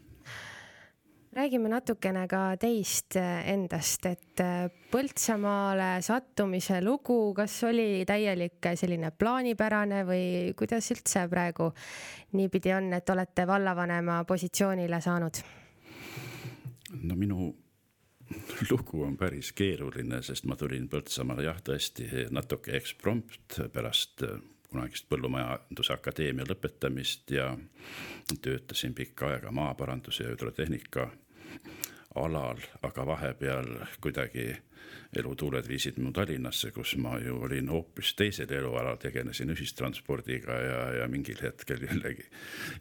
räägime natukene ka teist endast, et Põltsamaale sattumise lugu, kas oli täielik selline plaanipärane või kuidas üldse praegu niipidi on, et olete vallavanema positsioonile saanud? no minu [LAUGHS] lugu on päris keeruline, sest ma tulin Põltsamaale jah, tõesti natuke eksprompt pärast äh, kunagist Põllumajanduse Akadeemia lõpetamist ja töötasin pikka aega maaparanduse ja hüdrotehnika alal, aga vahepeal kuidagi elutuuled viisid mu Tallinnasse, kus ma ju olin hoopis teisel elualal, tegelesin ühistranspordiga ja, ja mingil hetkel jällegi,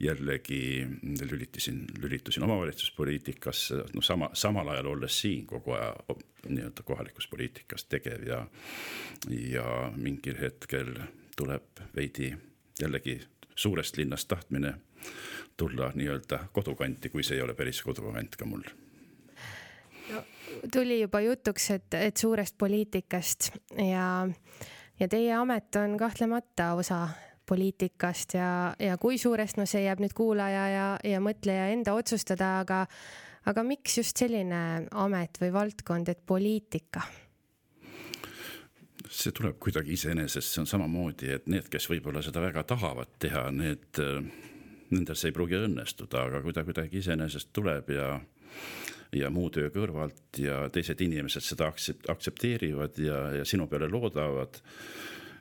jällegi lülitasin, lülitusin omavalitsuspoliitikasse, no sama, samal ajal olles siin kogu aja nii-öelda kohalikus poliitikas tegev ja, ja mingil hetkel tuleb veidi jällegi suurest linnast tahtmine tulla nii-öelda kodukanti, kui see ei ole päris kodukant ka mul tuli juba jutuks, et, et suurest poliitikast ja, ja teie amet on kahtlemata osa poliitikast ja, ja kui suurest, no see jääb nüüd kuulaja ja, ja mõtleja enda otsustada, aga, aga miks just selline amet või valdkond, et poliitika? see tuleb kuidagi iseenesest, see on samamoodi, et need, kes võib-olla seda väga tahavad teha, need, nendel see ei pruugi õnnestuda, aga kui ta kuidagi iseenesest tuleb ja ja muu töö kõrvalt ja teised inimesed seda aktsepteerivad ja, ja sinu peale loodavad,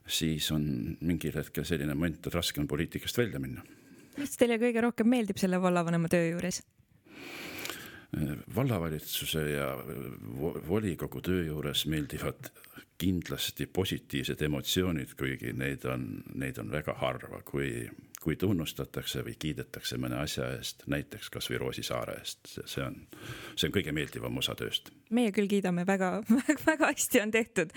siis on mingil hetkel selline moment, et raske on poliitikast välja minna. mis teile kõige rohkem meeldib selle vallavanema töö juures? vallavalitsuse ja volikogu töö juures meeldivad kindlasti positiivsed emotsioonid, kuigi neid on, neid on väga harva, kui, kui tunnustatakse või kiidetakse mõne asja eest, näiteks kasvõi Roosi saare eest, see on, see on kõige meeldivam osa tööst. meie küll kiidame väga, [LAUGHS] väga hästi on tehtud.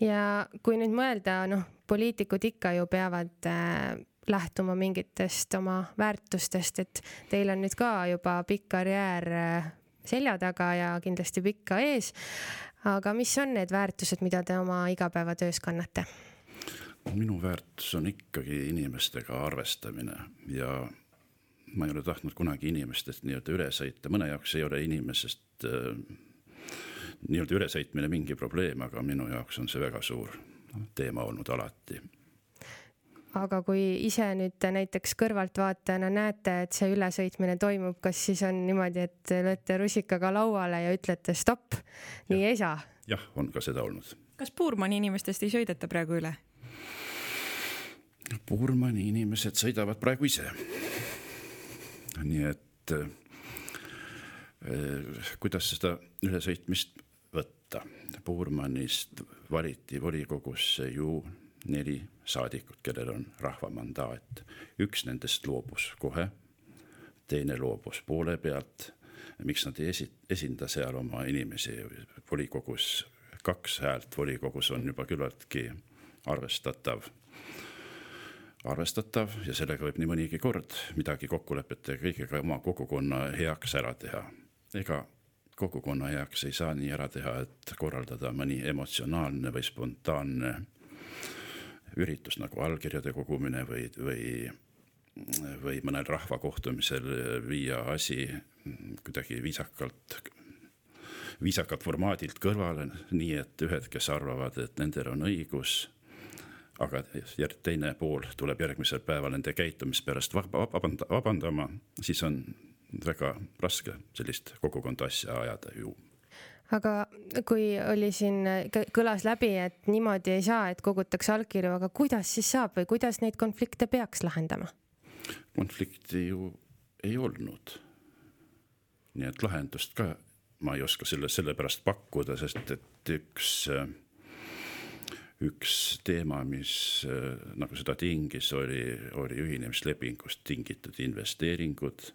ja kui nüüd mõelda, noh, poliitikud ikka ju peavad äh, lähtuma mingitest oma väärtustest, et teil on nüüd ka juba pikk karjäär äh, selja taga ja kindlasti pikka ees aga mis on need väärtused, mida te oma igapäevatöös kannate? Minu väärtus on ikkagi inimestega arvestamine ja ma ei ole tahtnud kunagi inimestest nii-öelda üle sõita, mõne jaoks ei ole inimesest äh, nii-öelda ülesõitmine mingi probleem, aga minu jaoks on see väga suur teema olnud alati aga kui ise nüüd näiteks kõrvaltvaatajana näete, et see ülesõitmine toimub, kas siis on niimoodi, et lööte rusikaga lauale ja ütlete stopp, nii ei saa? jah, on ka seda olnud. kas Puurmani inimestest ei sõideta praegu üle? Puurmani inimesed sõidavad praegu ise. nii et äh, kuidas seda ülesõitmist võtta? Puurmanist valiti volikogusse ju neli saadikut, kellel on rahva mandaat. üks nendest loobus kohe, teine loobus poole pealt. miks nad ei esi-, esinda seal oma inimesi volikogus, kaks häält volikogus on juba küllaltki arvestatav arvestatav ja sellega võib nii mõnigi kord midagi kokkulepete kõigega oma kogukonna heaks ära teha. ega kogukonna heaks ei saa nii ära teha, et korraldada mõni emotsionaalne või spontaanne üritus nagu allkirjade kogumine või, või, või mõnel rahvakohtumisel viia asi kuidagi viisakalt, viisakalt formaadilt kõrvale, nii et ühed, kes arvavad, et nendel on õigus, aga teine pool tuleb järgmisel päeval nende käitumise pärast vabanda, vabandama, siis on väga raske sellist kogukonda asja ajada ju aga kui oli siin, kõlas läbi, et niimoodi ei saa, et kogutakse allkirju, aga kuidas siis saab või kuidas neid konflikte peaks lahendama? konflikti ju ei olnud. nii et lahendust ka ma ei oska selle, sellepärast pakkuda, sest et üks, üks teema, mis nagu seda tingis, oli, oli ühinemislepingust tingitud investeeringud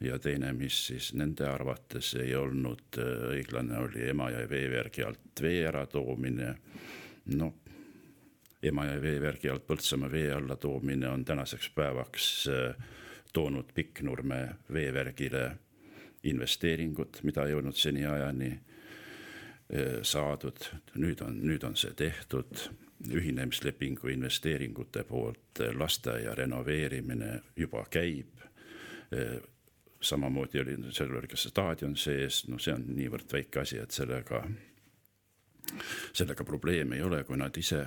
ja teine, mis siis nende arvates ei olnud äh, õiglane, oli Emajõe veevärgi alt vee äratoomine. noh, Emajõe veevärgi alt Põltsamaa vee alla toomine on tänaseks päevaks äh, toonud Pikknurme veevärgile investeeringud, mida ei olnud seniajani äh, saadud. nüüd on, nüüd on see tehtud ühinemislepingu investeeringute poolt lasteaia renoveerimine juba käib samamoodi oli, seal oli ka see staadion sees, noh, see on niivõrd väike asi, et sellega, sellega probleemi ei ole, kui nad ise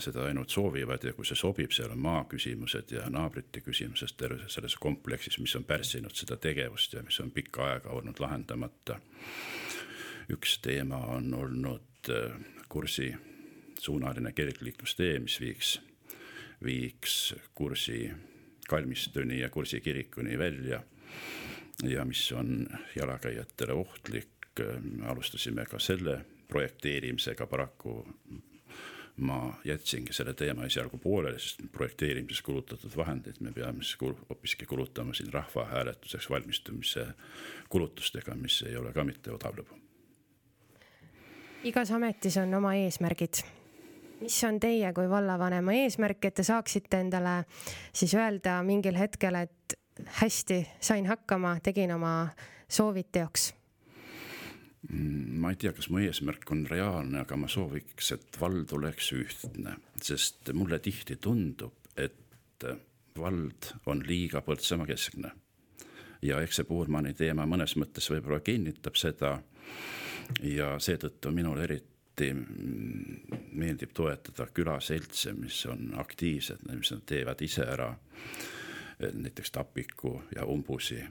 seda ainult soovivad ja kui see sobib, seal on maaküsimused ja naabrite küsimused terves selles kompleksis, mis on pärssinud seda tegevust ja mis on pikka aega olnud lahendamata. Üks teema on olnud äh, kursi suunaline kergliiklustee, mis viiks, viiks kursi kalmistuni ja kursi kirikuni välja ja mis on jalakäijatele ohtlik. alustasime ka selle projekteerimisega, paraku ma jätsingi selle teema esialgu pooleli, sest projekteerimises kulutatud vahendeid me peame siis kul hoopiski kulutama siin rahvahääletuseks valmistumise kulutustega, mis ei ole ka mitte odav lõbu. Igas ametis on oma eesmärgid mis on teie kui vallavanema eesmärk, et te saaksite endale siis öelda mingil hetkel, et hästi, sain hakkama, tegin oma soovid teoks? Mm, ma ei tea, kas mu eesmärk on reaalne, aga ma sooviks, et vald oleks ühtne, sest mulle tihti tundub, et vald on liiga Põltsamaa keskne. ja eks see Puurmani teema mõnes mõttes võib-olla kinnitab seda. Ja seetõttu minul eriti meeldib toetada külaseltse, mis on aktiivsed, mis nad teevad ise ära. näiteks Tapiku ja Umbusi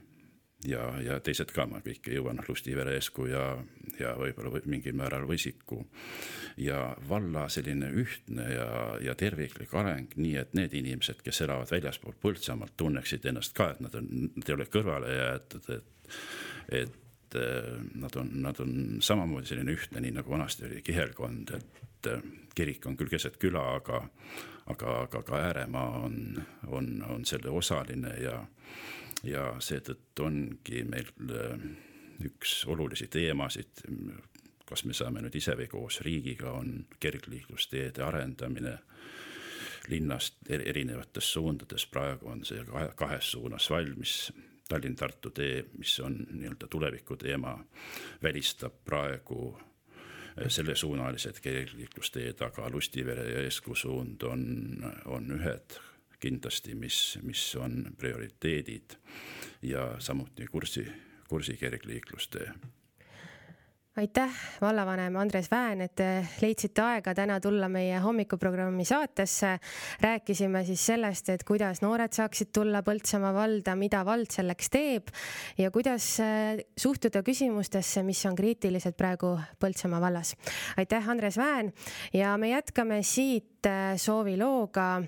ja, ja teised ka, ma kõike ei jõua, noh, Lustivere Eesku ja, ja võib-olla või mingil määral Võsiku. ja valla selline ühtne ja, ja terviklik areng, nii et need inimesed, kes elavad väljaspool Põltsamaalt, tunneksid ennast ka, et nad on, nad ei ole kõrvale jäetud, et, et eh, nad on, nad on samamoodi selline ühtne, nii nagu vanasti oli kihelkond, et eh, kirik on küll keset küla, aga, aga, aga ka ääremaa on, on, on selle osaline ja ja seetõttu ongi meil äh, üks olulisi teemasid, kas me saame nüüd ise või koos riigiga, on kergliiklusteede arendamine linnast erinevates suundades, praegu on see kahes suunas valmis. Tallinn-Tartu tee, mis on nii-öelda tuleviku teema, välistab praegu äh, sellesuunalised kergliiklusteed, aga Lustivere ja Eesku suund on, on ühed kindlasti, mis, mis on prioriteedid ja samuti kursi, kursi kergliiklustee aitäh, vallavanem Andres Vään, et te leidsite aega täna tulla meie hommikuprogrammi saatesse. rääkisime siis sellest, et kuidas noored saaksid tulla Põltsamaa valda, mida vald selleks teeb ja kuidas äh, suhtuda küsimustesse, mis on kriitilised praegu Põltsamaa vallas. aitäh, Andres Vään ja me jätkame siit äh, soovilooga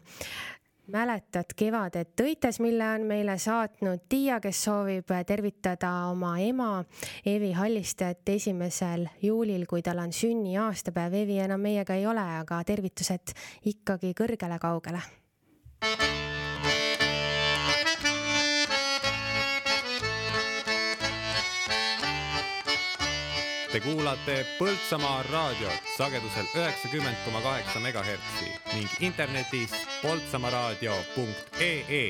mäletad kevadet Tõites, mille on meile saatnud Tiia, kes soovib tervitada oma ema Eevi Hallistet esimesel juulil, kui tal on sünniaastapäev. Eevi enam meiega ei ole, aga tervitused ikkagi kõrgele-kaugele. Te kuulate Põltsamaa raadiot sagedusel üheksakümmend koma kaheksa megahertsi ning internetis poltsamaaraadio.ee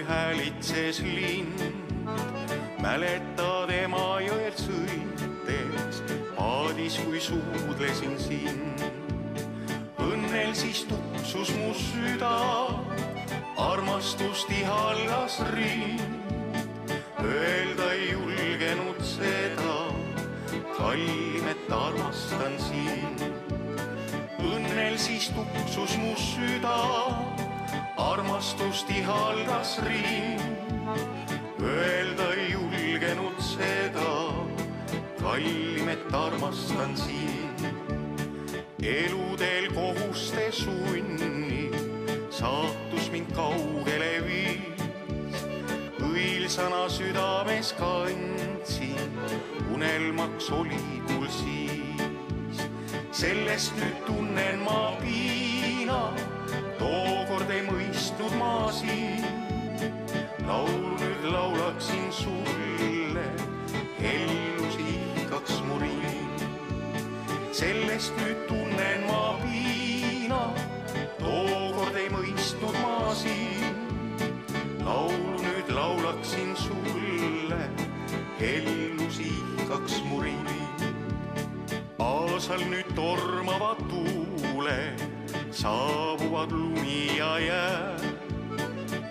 kui häälitses lind. mäletad Emajõelt sõites, paadis kui suudlesin sind. õnnel siis tuksus mu süda, armastust ihaldas rind. Öelda ei julgenud seda, kallim, et armastan sind õnnel siis tuksus mu süda, armastust ihaldas rind. Öelda ei julgenud seda, kallim, et armastan sind. eluteel kohuste sunni, saatus mind kaugele viis. õilsana südames kandsin, unelmaks oli mul siis sellest nüüd tunnen ma piina, tookord ei mõistnud ma sind. laul nüüd laulaksin sulle, ellus ihkaks mu rind. sellest nüüd tunnen ma piina, tookord ei mõistnud ma sind. laulu nüüd laulaksin sulle, ellus ihkaks mu rind aasal nüüd tormavad tuuled, saabuvad lumi ja jää.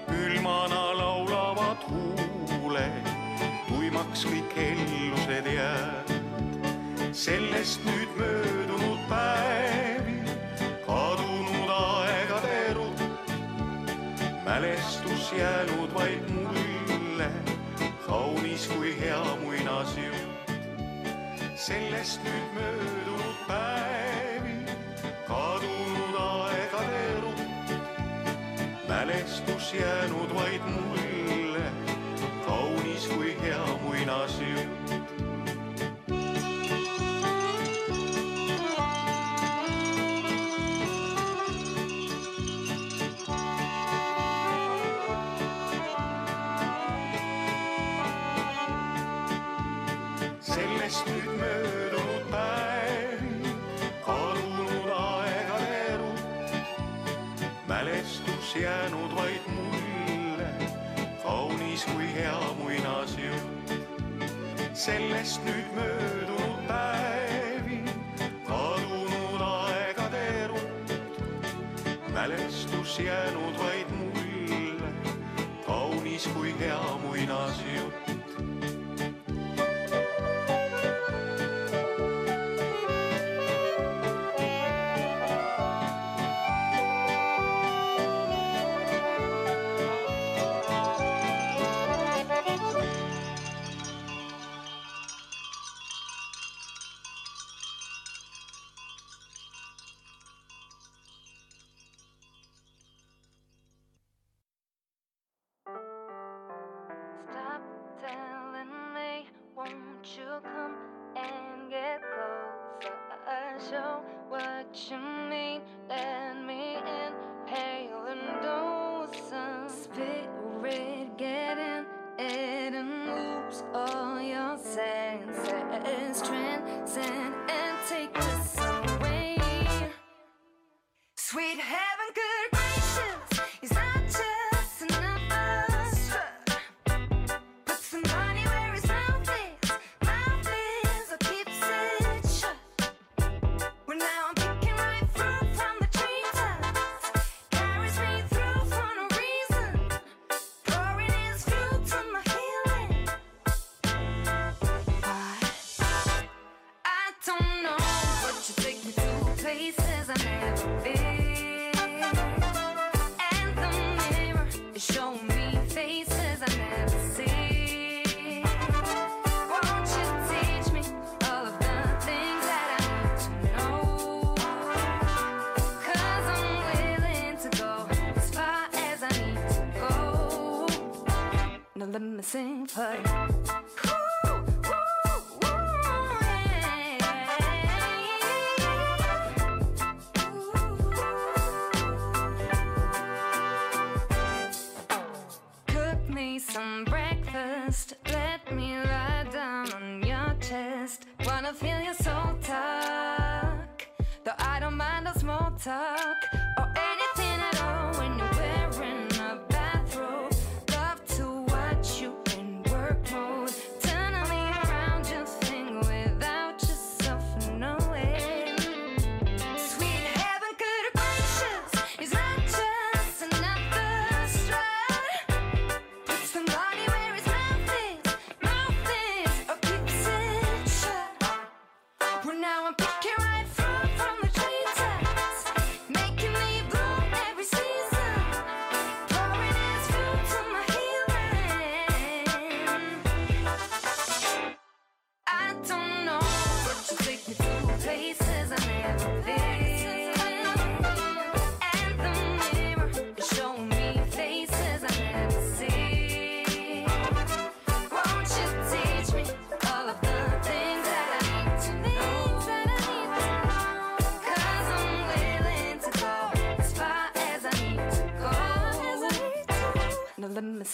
külmana laulavad huuled, tuimaks kõik ellused jääd. sellest nüüd möödunud päevi, kadunud aegade rutt, mälestus jäänud vaid mulle, kaunis kui hea muinasjutt sellest nüüd möödunud päevi, kadunud jäänud vaid mulle kaunis kui hea muinasjutt. sellest nüüd möödunud päevi, kadunud aegade rutt, mälestus jäänud vaid mulle, kaunis kui hea muinasjutt.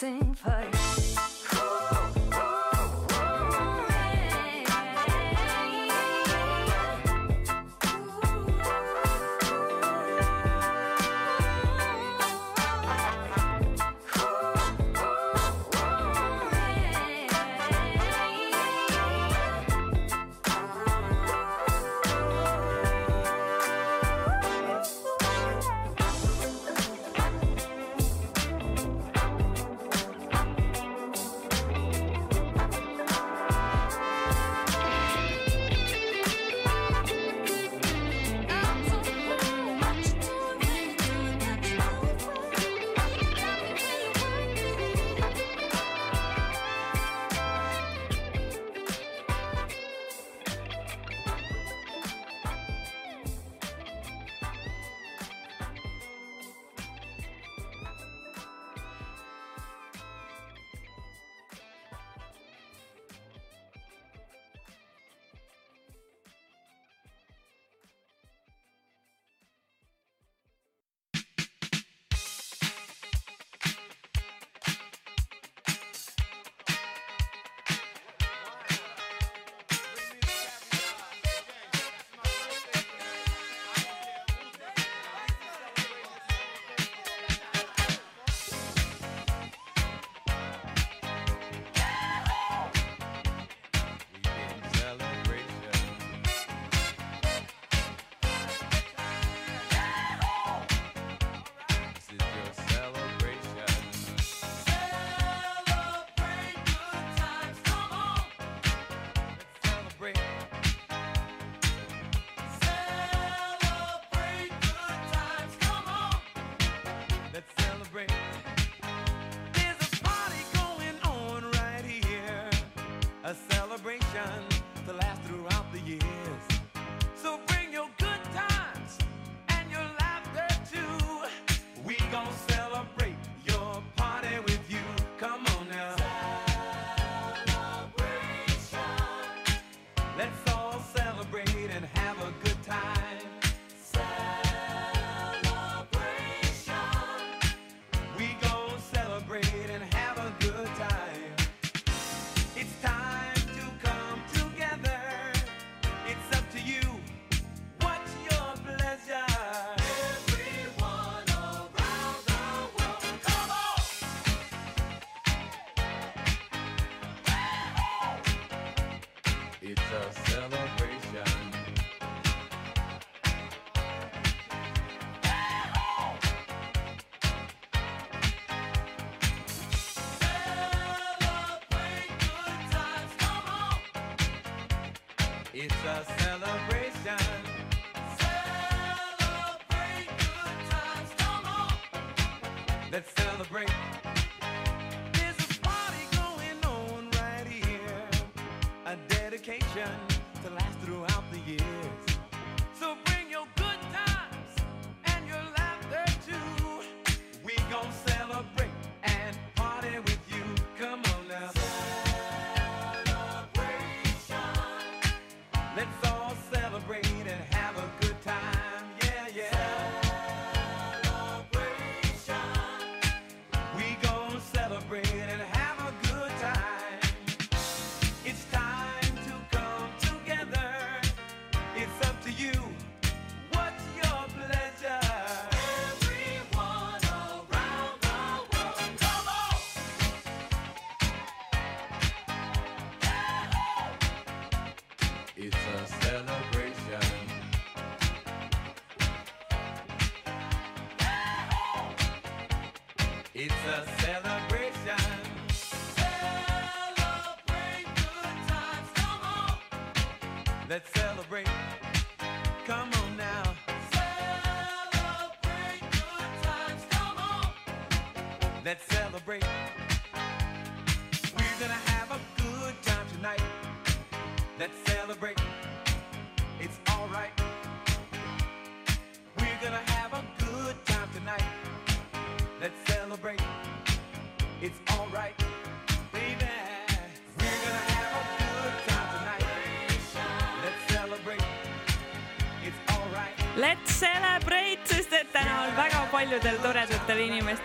dancing fire.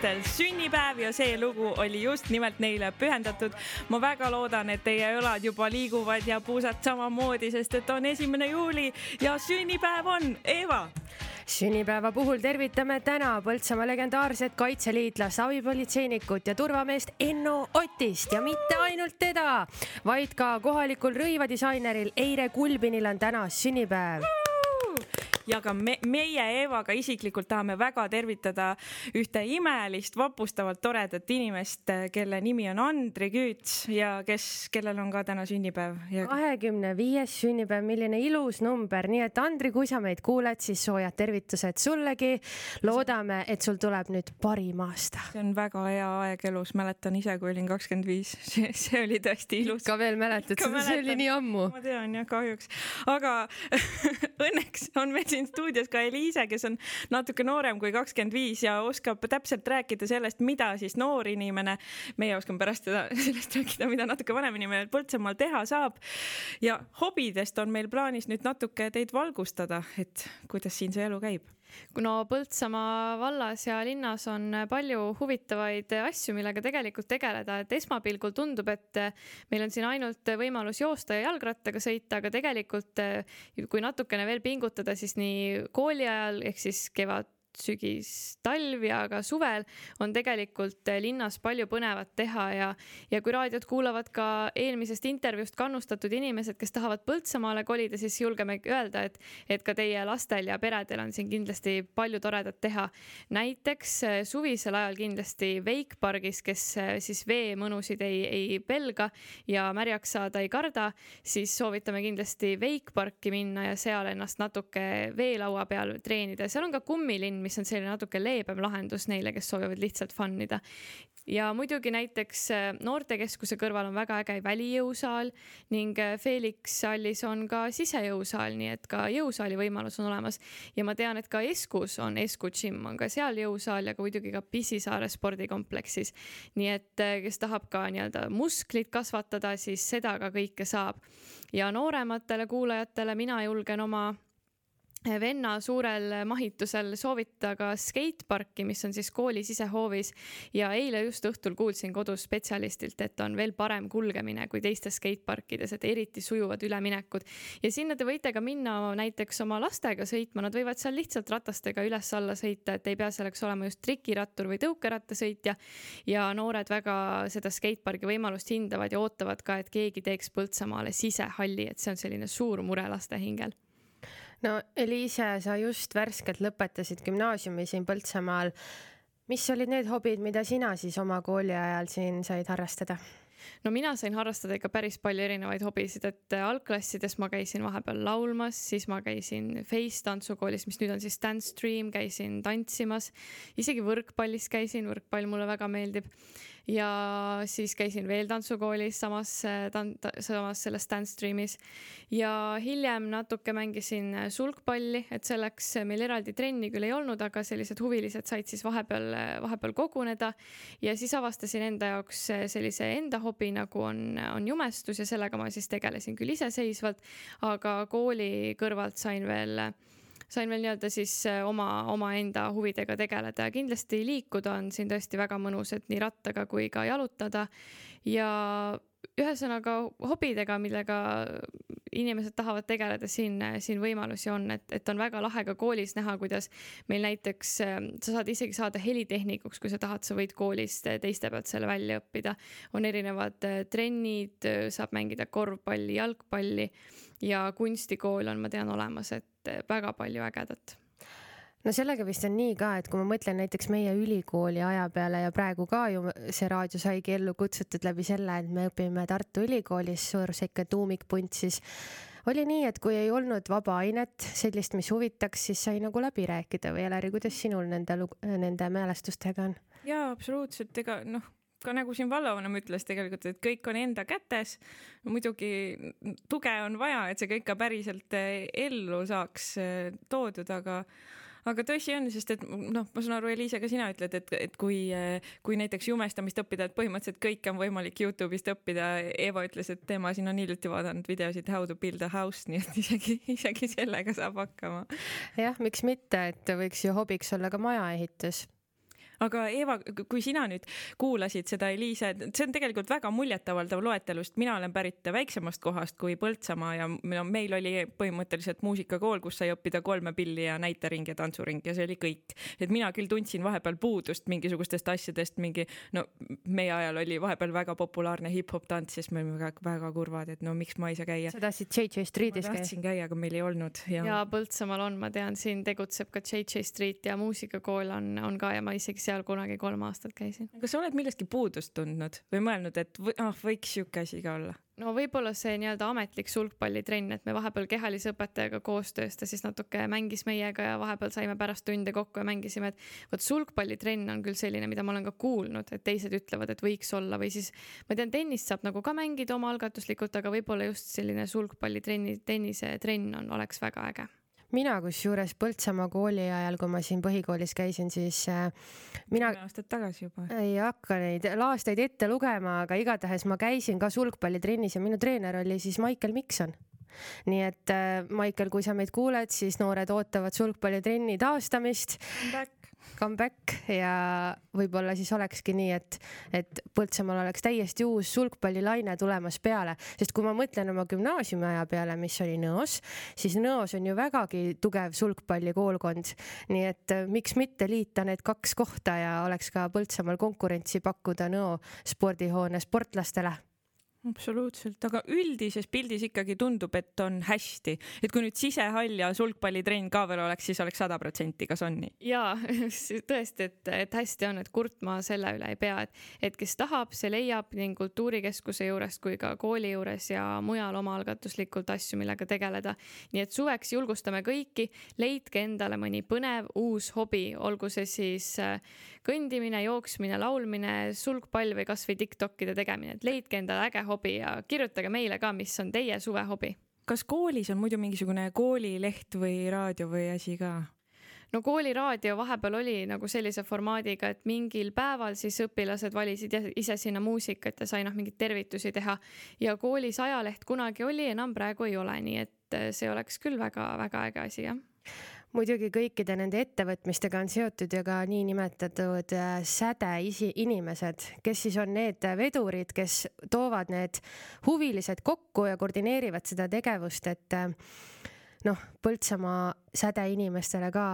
Inimestel sünnipäev ja see lugu oli just nimelt neile pühendatud. ma väga loodan, et teie õlad juba liiguvad ja puusad samamoodi, sest et on esimene juuli ja sünnipäev on Eva. Sünnipäeva puhul tervitame täna Põltsamaa legendaarset kaitseliitlast, abipolitseinikut ja turvameest Enno Otist. Ja mitte ainult teda, vaid ka kohalikul rõivadisaineril Eire Kulbinil on täna sünnipäev ja ka me, meie Eevaga isiklikult tahame väga tervitada ühte imelist, vapustavalt toredat inimest, kelle nimi on Andri Küüts ja kes, kellel on ka täna sünnipäev kahekümne viies sünnipäev, milline ilus number, nii et Andri, kui sa meid kuuled, siis soojad tervitused sullegi. loodame, et sul tuleb nüüd parim aasta. see on väga hea aeg elus, mäletan ise, kui olin kakskümmend viis, [LAUGHS] see, see oli tõesti ilus. ka veel mäletad see oli nii ammu. ma tean jah, kahjuks, aga [LAUGHS] õnneks on meil siin stuudios ka Eliise, kes on natuke noorem kui kakskümmend viis ja oskab täpselt rääkida sellest, mida siis noor inimene, meie oskame pärast seda, [LAUGHS] sellest rääkida, mida natuke vanem inimene Põltsamaal teha saab. ja hobidest on meil plaanis nüüd natuke teid valgustada, et kuidas siin see elu käib no Põltsamaa vallas ja linnas on palju huvitavaid asju, millega tegelikult tegeleda, et esmapilgul tundub, et meil on siin ainult võimalus joosta ja jalgrattaga sõita, aga tegelikult kui natukene veel pingutada, siis nii kooli ajal ehk siis kevad sügis, talv ja ka suvel on tegelikult linnas palju põnevat teha ja, ja kui raadiot kuulavad ka eelmisest intervjuust kannustatud inimesed, kes tahavad Põltsamaale kolida, siis julgeme öelda, et, et ka teie lastel ja peredel on siin kindlasti palju toredat teha. näiteks suvisel ajal kindlasti Wakepargis, kes siis veemõnusid ei, ei pelga ja märjaks saada ei karda, siis soovitame kindlasti Wakeparki minna ja seal ennast natuke veelaua peal treenida. seal on ka kummilinn, mis on selline natuke leebem lahendus neile, kes soovivad lihtsalt fun ida. ja muidugi näiteks noortekeskuse kõrval on väga äge välijõusaal ning Felix hallis on ka sisejõusaal, nii et ka jõusaali võimalus on olemas. ja ma tean, et ka Eskus on, Esku Gym on ka seal jõusaal ja ka muidugi ka Pisisaare spordikompleksis. nii et kes tahab ka nii-öelda musklit kasvatada, siis seda ka kõike saab. ja noorematele kuulajatele mina julgen oma venna suurel mahitusel soovita ka skateparki, mis on siis kooli sisehoovis ja eile just õhtul kuulsin kodus spetsialistilt, et on veel parem kulgemine kui teistes skateparkides, et eriti sujuvad üleminekud. ja sinna te võite ka minna näiteks oma lastega sõitma, nad võivad seal lihtsalt ratastega üles-alla sõita, et ei pea selleks olema just trikirattur või tõukerattasõitja. ja noored väga seda skatepargi võimalust hindavad ja ootavad ka, et keegi teeks Põltsamaale sisehalli, et see on selline suur mure laste hingel no Eliise, sa just värskelt lõpetasid gümnaasiumi siin Põltsamaal. mis olid need hobid, mida sina siis oma kooli ajal siin said harrastada? no mina sain harrastada ikka päris palju erinevaid hobisid, et algklassides ma käisin vahepeal laulmas, siis ma käisin Face tantsukoolis, mis nüüd on siis Dance Stream, käisin tantsimas, isegi võrkpallis käisin, võrkpall mulle väga meeldib ja siis käisin veel tantsukoolis samas, samas selles dance stream'is. Ja hiljem natuke mängisin sulgpalli, et selleks meil eraldi trenni küll ei olnud, aga sellised huvilised said siis vahepeal, vahepeal koguneda. Ja siis avastasin enda jaoks sellise enda hobi, nagu on, on jumestus ja sellega ma siis tegelesin küll iseseisvalt, aga kooli kõrvalt sain veel sain veel nii-öelda siis äh, oma, omaenda huvidega tegeleda ja kindlasti liikuda on siin tõesti väga mõnus, et nii rattaga kui ka jalutada. ja ühesõnaga hobidega, millega inimesed tahavad tegeleda, siin, siin võimalusi on, et, et on väga lahe ka koolis näha, kuidas meil näiteks, äh, sa saad isegi saada helitehnikuks, kui sa tahad, sa võid koolist teiste pealt selle välja õppida. on erinevad äh, trennid, saab mängida korvpalli, jalgpalli ja kunstikool on, ma tean, olemas, et väga palju ägedat no sellega vist on nii ka, et kui ma mõtlen näiteks meie ülikooli aja peale ja praegu ka ju see raadio saigi ellu kutsutud läbi selle, et me õpime Tartu Ülikoolis suur sihuke tuumikpunt, siis oli nii, et kui ei olnud vaba ainet, sellist, mis huvitaks, siis sai nagu läbi rääkida või Eleri, kuidas sinul nende, nende mälestustega on? jaa, absoluutselt, ega noh ka nagu siin vallavanem ütles tegelikult, et kõik on enda kätes. muidugi tuge on vaja, et see kõik ka päriselt eh, ellu saaks eh, toodud, aga aga tõsi on, sest et noh, ma saan aru, Eliise, ka sina ütled, et, et kui, kui näiteks jumestamist õppida, et põhimõtteliselt kõike on võimalik Youtube'ist õppida. Eva ütles, et tema siin on hiljuti vaadanud videosid How to build a house, nii et [LAUGHS] isegi, isegi sellega saab hakkama. jah, miks mitte, et võiks ju hobiks olla ka majaehitus aga Eva, kui sina nüüd kuulasid seda Eliise, see on tegelikult väga muljetavaldav loetelust, mina olen pärit väiksemast kohast kui Põltsamaa ja no meil oli põhimõtteliselt muusikakool, kus sai õppida kolme pilli ja näitering ja tantsuring ja see oli kõik. et mina küll tundsin vahepeal puudust mingisugustest asjadest, mingi no meie ajal oli vahepeal väga populaarne hip-hop tants, siis me olime väga, väga kurvad, et no miks ma ei saa käia. sa tahtsid JJ Streetis käia? tahtsin käia, aga meil ei olnud ja. ja Põltsamaal on, ma tean, siin tegutseb ka JJ Street ja muusikakool on, on ka ja ma isegi seal kunagi kolm aastat käisin. kas sa oled millestki puudust tundnud või mõelnud, et või, ah, võiks sihuke asi ka olla? no võib-olla see nii-öelda ametlik sulgpallitrenn, et me vahepeal kehalise õpetajaga koostöös ta siis natuke mängis meiega ja vahepeal saime pärast tunde kokku ja mängisime, et vot sulgpallitrenn on küll selline, mida ma olen ka kuulnud, et teised ütlevad, et võiks olla või siis ma tean, tennist saab nagu ka mängida omaalgatuslikult, aga võib-olla just selline sulgpallitrenni, tennisetrenn on, oleks väga äge mina kusjuures Põltsamaa kooli ajal, kui ma siin põhikoolis käisin, siis äh, mina. kümme aastat tagasi juba. ei hakka neid aastaid ette lugema, aga igatahes ma käisin ka sulgpallitrennis ja minu treener oli siis Maicel Mikson nii et äh, Maicel, kui sa meid kuuled, siis noored ootavad sulgpallitrenni taastamist. Back comeback ja võib-olla siis olekski nii, et, et Põltsamaal oleks täiesti uus sulgpallilaine tulemas peale, sest kui ma mõtlen oma gümnaasiumi aja peale, mis oli Nõos, siis Nõos on ju vägagi tugev sulgpallikoolkond. nii et äh, miks mitte liita need kaks kohta ja oleks ka Põltsamaal konkurentsi pakkuda Nõo spordihoone sportlastele absoluutselt, aga üldises pildis ikkagi tundub, et on hästi, et kui nüüd sisehall ja sulgpallitrenn ka veel oleks, siis oleks sada protsenti, kas on nii? ja [LAUGHS] tõesti, et, et hästi on, et kurtma selle üle ei pea, et, et kes tahab, see leiab nii kultuurikeskuse juurest kui ka kooli juures ja mujal omaalgatuslikult asju, millega tegeleda. nii et suveks julgustame kõiki, leidke endale mõni põnev uus hobi, olgu see siis äh, kõndimine, jooksmine, laulmine, sulgpall või kasvõi Tiktokide tegemine, et leidke endale äge hobi ja kirjutage meile ka, mis on teie suvehobi. kas koolis on muidu mingisugune koolileht või raadio või asi ka? no kooliraadio vahepeal oli nagu sellise formaadiga, et mingil päeval siis õpilased valisid ise sinna muusikat ja sai noh, mingeid tervitusi teha. ja koolis ajaleht kunagi oli, enam praegu ei ole, nii et see oleks küll väga-väga äge asi, jah muidugi kõikide nende ettevõtmistega on seotud ju ka niinimetatud äh, sädeisi inimesed, kes siis on need vedurid, kes toovad need huvilised kokku ja koordineerivad seda tegevust, et äh, noh, Põltsamaa sädeinimestele ka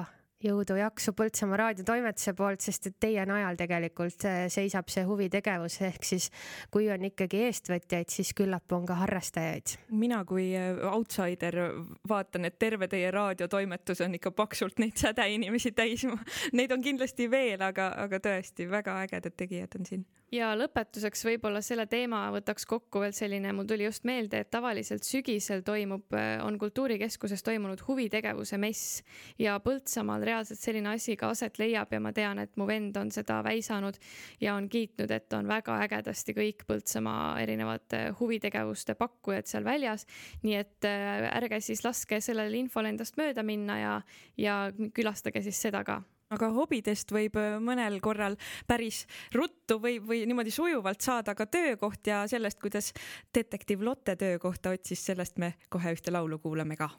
jõudu-jaksu Põltsamaa raadiotoimetuse poolt, sest et teie najal tegelikult äh, seisab see huvitegevus, ehk siis kui on ikkagi eestvõtjaid, siis küllap on ka harrastajaid. mina kui äh, outsider vaatan, et terve teie raadiotoimetus on ikka paksult neid sädeinimesi täis. Neid on kindlasti veel, aga, aga tõesti väga ägedad tegijad on siin ja lõpetuseks võib-olla selle teema võtaks kokku veel selline, mul tuli just meelde, et tavaliselt sügisel toimub, on Kultuurikeskuses toimunud huvitegevuse mess ja Põltsamaal reaalselt selline asi ka aset leiab ja ma tean, et mu vend on seda väisanud ja on kiitnud, et on väga ägedasti kõik Põltsamaa erinevate huvitegevuste pakkujad seal väljas. nii et äh, ärge siis laske sellel infol endast mööda minna ja, ja külastage siis seda ka aga hobidest võib äh, mõnel korral päris ruttu või, või niimoodi sujuvalt saada ka töökoht ja sellest, kuidas detektiiv Lotte töökohta otsis, sellest me kohe ühte laulu kuulame ka.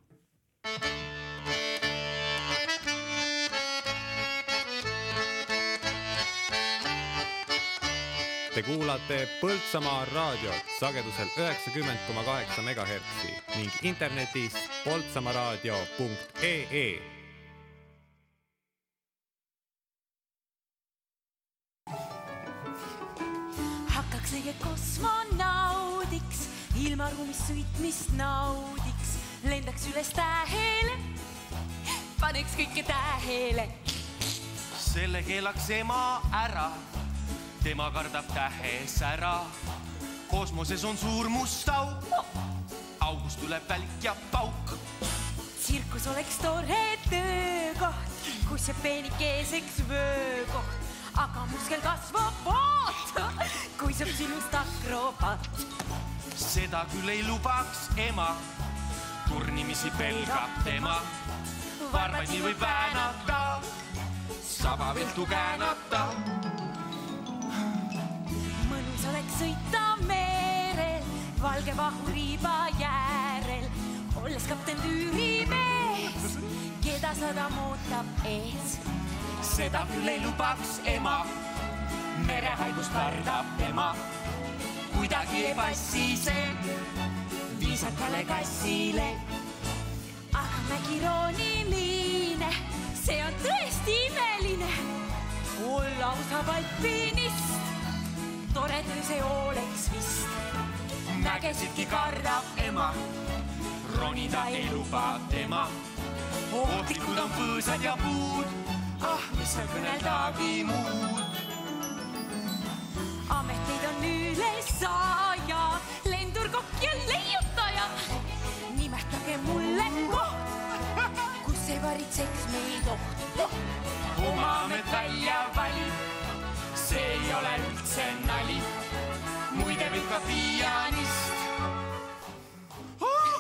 Te kuulate Põltsamaa raadiot sagedusel üheksakümmend koma kaheksa megahertsi ning internetis poltsamaaraadio.ee hakkaks õige kosmonaudiks, ilmaruumis sõitmist naudiks, lendaks üles tähele, paneks kõike tähele. selle keelaks ema ära, tema kardab tähesära. kosmoses on suur must auk, august tuleb välk ja pauk. tsirkus oleks tore töökoht, kus jääb peenikeseks vöökoht aga muskel kasvab vaata, kui saab sinust akrobaat. seda küll ei lubaks ema, turnimisi pelgab tema. varbaid nii võib väänata, saba viltu käänata. mõnus oleks sõita merel, valge vahuriiba jäärel, olles kapten tüürimees, keda sadam ootab ees seda küll ei lubaks ema. merehaigust kardab tema. kuidagi ei passi see viisakale kassile. aga mägi roonimine, see on tõesti imeline. olla osab alpinist, tore töö see oleks vist. mägesidki kardab ema, ronida ei luba tema. ohtlikud on põõsad ja puud ah, mis seal kõneldagi muud. ameteid on üle saja, lendur, kokk ja leiutaja. nimetage mulle koht, kus ei varitseks meid oht. oma amet välja valib, see ei ole üldse nali. muide võib ka pianist oh!.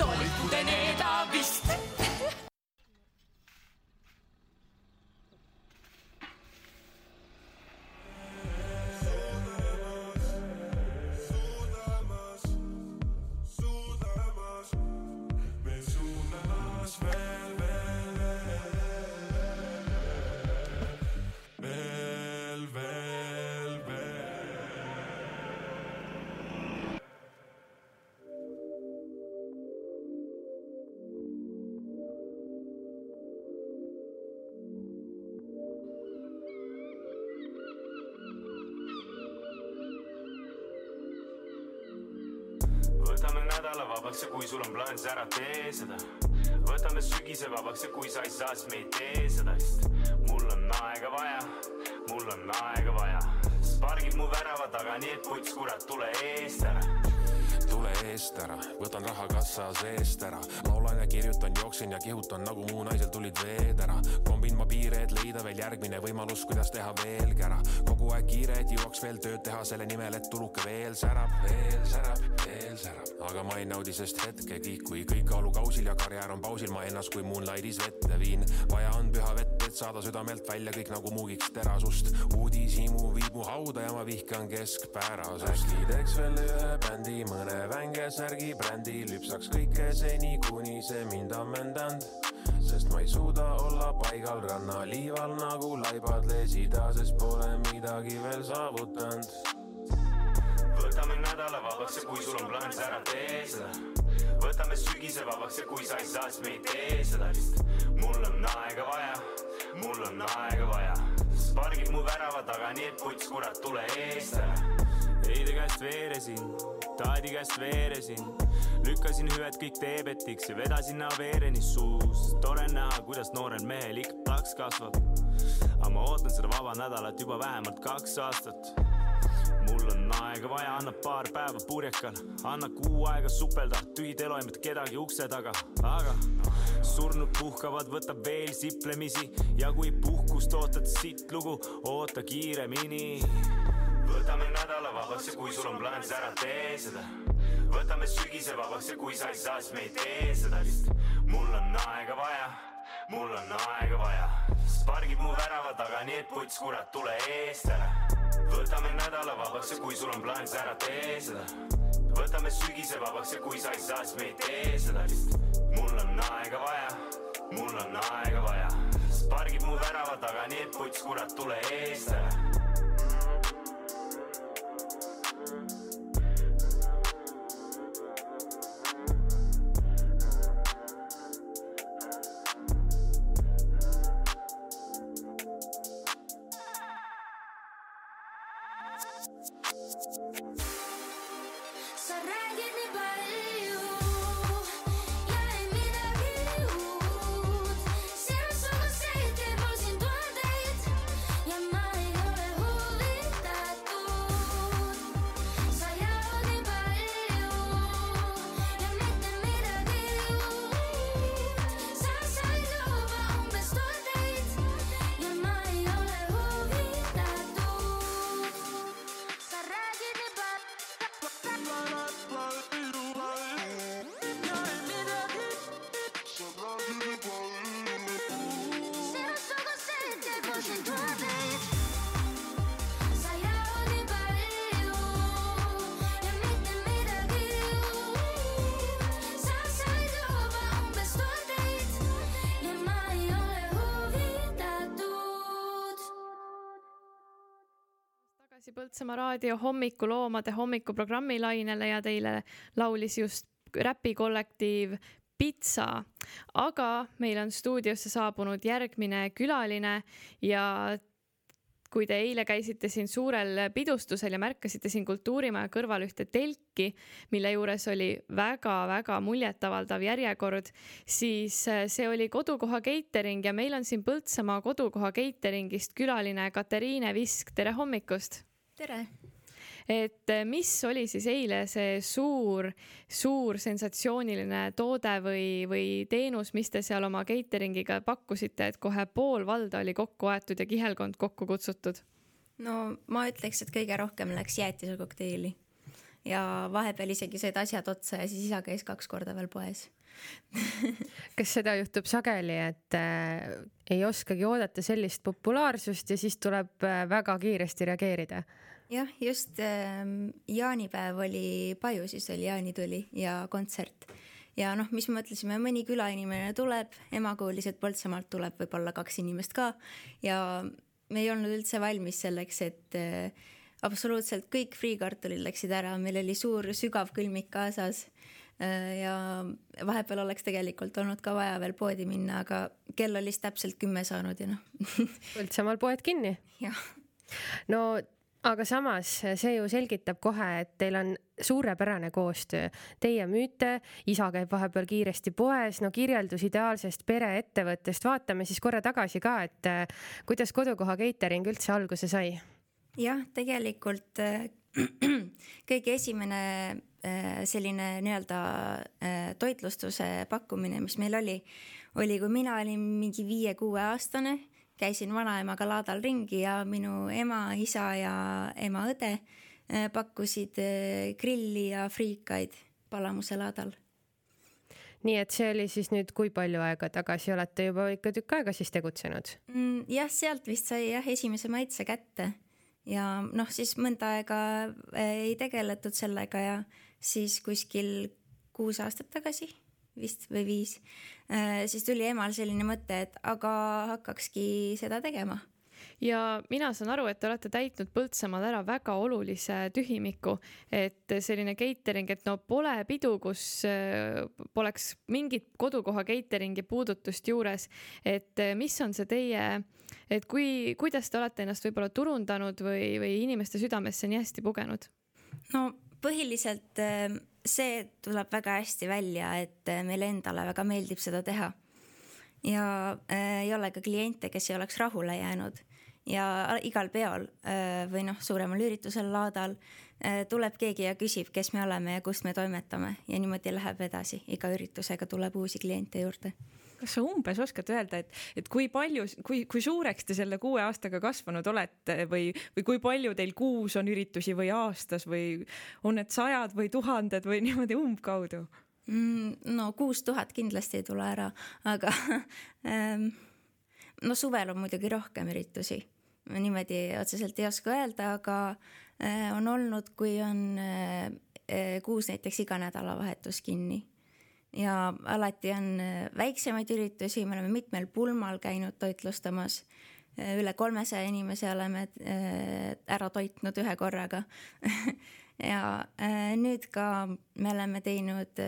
tolkude needa vist kui sul on plaan, siis ära tee seda. võtame sügise vabaks ja kui sa ei saa, siis me ei tee seda, sest mul on aega vaja, mul on aega vaja. pargid mu värava taga, nii et puts, kurat, tule eest ära tule eest ära, võtan raha kassa seest ära, laulan ja kirjutan, jooksen ja kihutan nagu mu naisel tulid veed ära. kombin ma piire, et leida veel järgmine võimalus, kuidas teha veelgi ära. kogu aeg kiire, et jõuaks veel tööd teha selle nimel, et tuluke veel särab, veel särab, veel särab. aga ma ei naudi sest hetkegi, kui kõik kaalukausil ja karjäär on pausil, ma ennast kui Moonlightis vette viin. vaja on püha vett et saada südamelt välja kõik nagu muugiks terasust uudishimu viib mu hauda ja ma vihkan keskpärasust äkki teeks veel ühe bändi mõne vänge särgi brändi lüpsaks kõike seni kuni see mind ammendanud sest ma ei suuda olla paigal rannaliival nagu laibad lesida, sest pole midagi veel saavutanud. võtame nädala vabaks ja kui sul on plaan, siis ära tee seda. võtame sügise vabaks ja kui sa ei saa, siis me ei tee seda vist. On aega vaja, mul on aega vaja. pargid mu värava taga, nii et puts, kurat, tule eest ära. Heide käest veeresin, taadi käest veeresin lükkasin hüved kõik teebetiks ja vedasin Naveereni suus. tore näha, kuidas noorel mehel ikka taks kasvab. aga ma ootan seda vaba nädalat juba vähemalt kaks aastat. Mul on aega vaja, anna paar päeva purjekal, anna kuu aega supelda, tühid eluaimed kedagi ukse taga, aga surnud puhkavad, võtab veel siplemisi ja kui puhkust ootad siit lugu, oota kiiremini. võtame nädala vabaks ja kui sul on plaan, siis ära tee seda võtame sügise vabaks ja kui sa ei saa, siis me ei tee seda vist. mul on aega vaja, mul on aega vaja. pargid mu värava taga, nii et puts, kurat, tule eest ära. Võtame nädala vabaks ja kui sul on plaan, siis ära tee seda. võtame sügise vabaks ja kui sa ei saa, siis me ei tee seda vist. mul on aega vaja, mul on aega vaja. pargid mu värava taga, nii et puts, kurat, tule eest ära raadio hommikuloomade hommikuprogrammi lainele ja teile laulis just räpikollektiiv Pitsa, aga meil on stuudiosse saabunud järgmine külaline ja kui te eile käisite siin suurel pidustusel ja märkasite siin Kultuurimaja kõrval ühte telki, mille juures oli väga-väga muljetavaldav järjekord, siis see oli kodukoha catering ja meil on siin Põltsamaa kodukoha cateringist külaline Katariine Visk, tere hommikust! tere! Et mis oli siis eile see suur, suur sensatsiooniline toode või, või teenus, mis te seal oma catering'iga pakkusite, et kohe pool valda oli kokku aetud ja kihelkond kokku kutsutud? no ma ütleks, et kõige rohkem läks jäätisekokteili ja vahepeal isegi said asjad otsa ja siis isa käis kaks korda veel poes [LAUGHS] kas seda juhtub sageli, et äh, ei oskagi oodata sellist populaarsust ja siis tuleb äh, väga kiiresti reageerida? Jah, just äh, jaanipäev oli Paju, siis oli jaanituli ja kontsert ja noh, mis me mõtlesime, mõni külainimene tuleb, ema kuulis, et Põltsamaalt tuleb võib-olla kaks inimest ka ja me ei olnud üldse valmis selleks, et äh, absoluutselt kõik friikartulid läksid ära, meil oli suur sügav külmik kaasas Äh, ja vahepeal oleks tegelikult olnud ka vaja veel poodi minna, aga kell oli siis täpselt kümme saanud ja noh. [LAUGHS] Põltsamaal poed kinni. jah. no aga samas see ju selgitab kohe, et teil on suurepärane koostöö. Teie müüte, isa käib vahepeal kiiresti poes, no kirjeldus ideaalsest pereettevõttest, vaatame siis korra tagasi ka, et äh, kuidas kodukoha catering üldse alguse sai? jah, tegelikult äh, [CLEARS THROAT] kõige esimene selline nii-öelda toitlustuse pakkumine, mis meil oli, oli, kui mina olin mingi viie-kuueaastane, käisin vanaemaga laadal ringi ja minu ema, isa ja ema õde pakkusid grilli ja friikaid Palamuse laadal nii et see oli siis nüüd, kui palju aega tagasi olete juba ikka tükk aega siis tegutsenud? Mm, jah, sealt vist sai jah esimese maitse kätte ja noh, siis mõnda aega äh, ei tegeletud sellega ja siis kuskil kuus aastat tagasi vist või viis, äh, siis tuli emal selline mõte, et aga hakkakski seda tegema ja mina saan aru, et te olete täitnud Põltsamaal ära väga olulise tühimiku, et selline catering, et no pole pidu, kus äh, poleks mingit kodukoha catering'i puudutust juures. et äh, mis on see teie, et kui, kuidas te olete ennast võib-olla turundanud või, või inimeste südamesse nii hästi pugenud? no põhiliselt see tuleb väga hästi välja, et meile endale väga meeldib seda teha. Ja äh, ei ole ka kliente, kes ei oleks rahule jäänud. Ja igal peol äh, või noh, suuremal üritusel, laadal äh, tuleb keegi ja küsib, kes me oleme ja kust me toimetame. Ja niimoodi läheb edasi, iga üritusega tuleb uusi kliente juurde. Kas sa umbes oskad öelda, et, et kui palju, kui, kui suureks te selle kuue aastaga kasvanud olete või, või kui palju teil kuus on üritusi või aastas või on need sajad või tuhanded või [LAUGHS] niimoodi umbkaudu? Mm,? no kuus tuhat kindlasti ei tule ära, aga [LAUGHS] ähm, no suvel on muidugi rohkem üritusi. Niimoodi otseselt ei oska öelda, aga äh, on olnud, kui on äh, äh, kuus näiteks iga nädalavahetus kinni. Ja alati on väiksemaid üritusi, me oleme mitmel pulmal käinud toitlustamas. üle kolmesaja inimese oleme ära toitnud ühe korraga. [LAUGHS] Ja nüüd ka me oleme teinud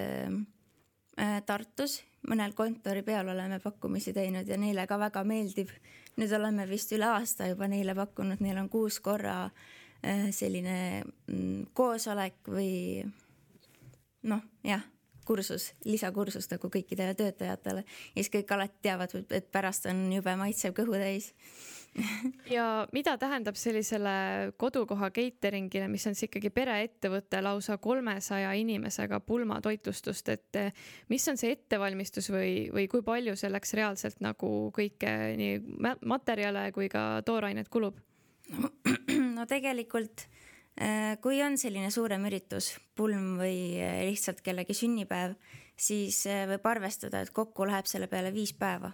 Tartus, mõnel kontoripeol oleme pakkumisi teinud ja neile ka väga meeldib. Nüüd oleme vist üle aasta juba neile pakkunud, neil on kuus korra äh, selline mm, koosolek või noh, jah, kursus, lisakursus nagu kõikidele töötajatele ja siis kõik alati teavad, et pärast on jube maitsev kõhu täis [LAUGHS] ja mida tähendab sellisele kodukoha catering'ile, mis on siis ikkagi pereettevõte lausa kolmesaja inimesega pulmatoitlustust, et eh, mis on see ettevalmistus või, või kui palju selleks reaalselt nagu kõike nii materjale kui ka toorainet kulub? [CLEARS THROAT] no, tegelikult eh, kui on selline suurem üritus, pulm või eh, lihtsalt kellegi sünnipäev, siis võib arvestada, et kokku läheb selle peale viis päeva.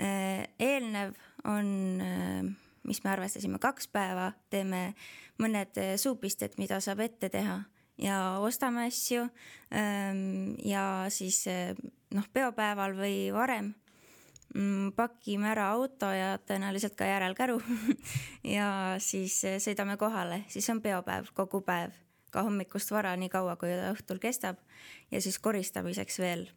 eelnev on, äh, mis me arvestasime, kaks päeva, teeme mõned äh, suupisted, mida saab ette teha ja ostame asju. Ähm, ja siis äh, noh, peopäeval või varem pakime ära auto ja tõenäoliselt ka järelkäru [LAUGHS] ja siis sõidame kohale, siis on peopäev kogu päev, ka hommikust vara, nii kaua kui ta õhtul kestab. Ja siis koristamiseks veel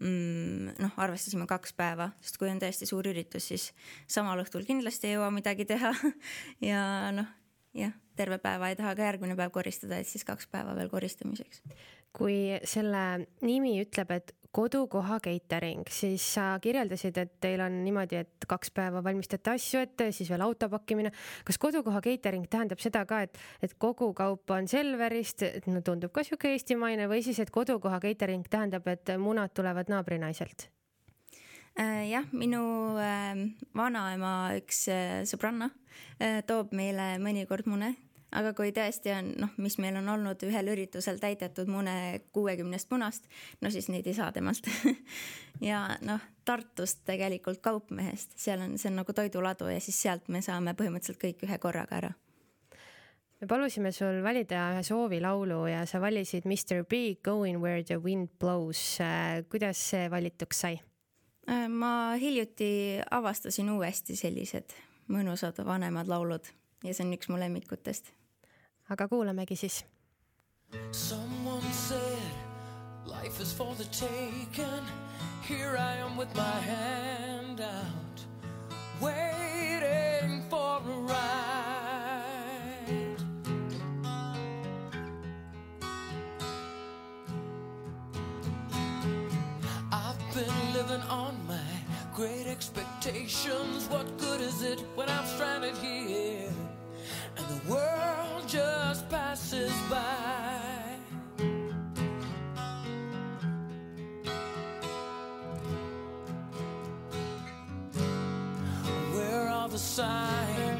mm, noh, arvestasime kaks päeva, sest kui on tõesti suur üritus, siis samal õhtul kindlasti ei jõua midagi teha. [LAUGHS] Ja noh, jah, terve päeva ei taha ka järgmine päev koristada, et siis kaks päeva veel koristamiseks. kui selle nimi ütleb, et kodukoha catering, siis sa kirjeldasid, et teil on niimoodi, et kaks päeva valmistate asju ette, siis veel auto pakkimine. kas kodukoha catering tähendab seda ka, et, et kogu kaup on Selverist, no tundub ka sihuke eestimaine või siis, et kodukoha catering tähendab, et munad tulevad naabrinaiselt? Äh, jah, minu äh, vanaema üks äh, sõbranna toob meile mõnikord mune aga kui tõesti on noh, mis meil on olnud ühel üritusel täidetud mune kuuekümnest munast, no siis neid ei saa temalt [LAUGHS] ja noh, Tartust tegelikult Kaupmehest, seal on, see on nagu toiduladu ja siis sealt me saame põhimõtteliselt kõik ühe korraga ära me palusime sul valida ühe soovilaulu ja sa valisid Mr Big Going Where the Wind Blows. kuidas see valituks sai? Äh, ma hiljuti avastasin uuesti sellised mõnusad vanemad laulud ja see on üks mu lemmikutest aga kuulamegi siis. Someone said life is for the taking. Here I am with my hand out, waiting for a ride. I've been living on my great expectations. What good is it when I'm stranded here? And the world just passes by. Where are the signs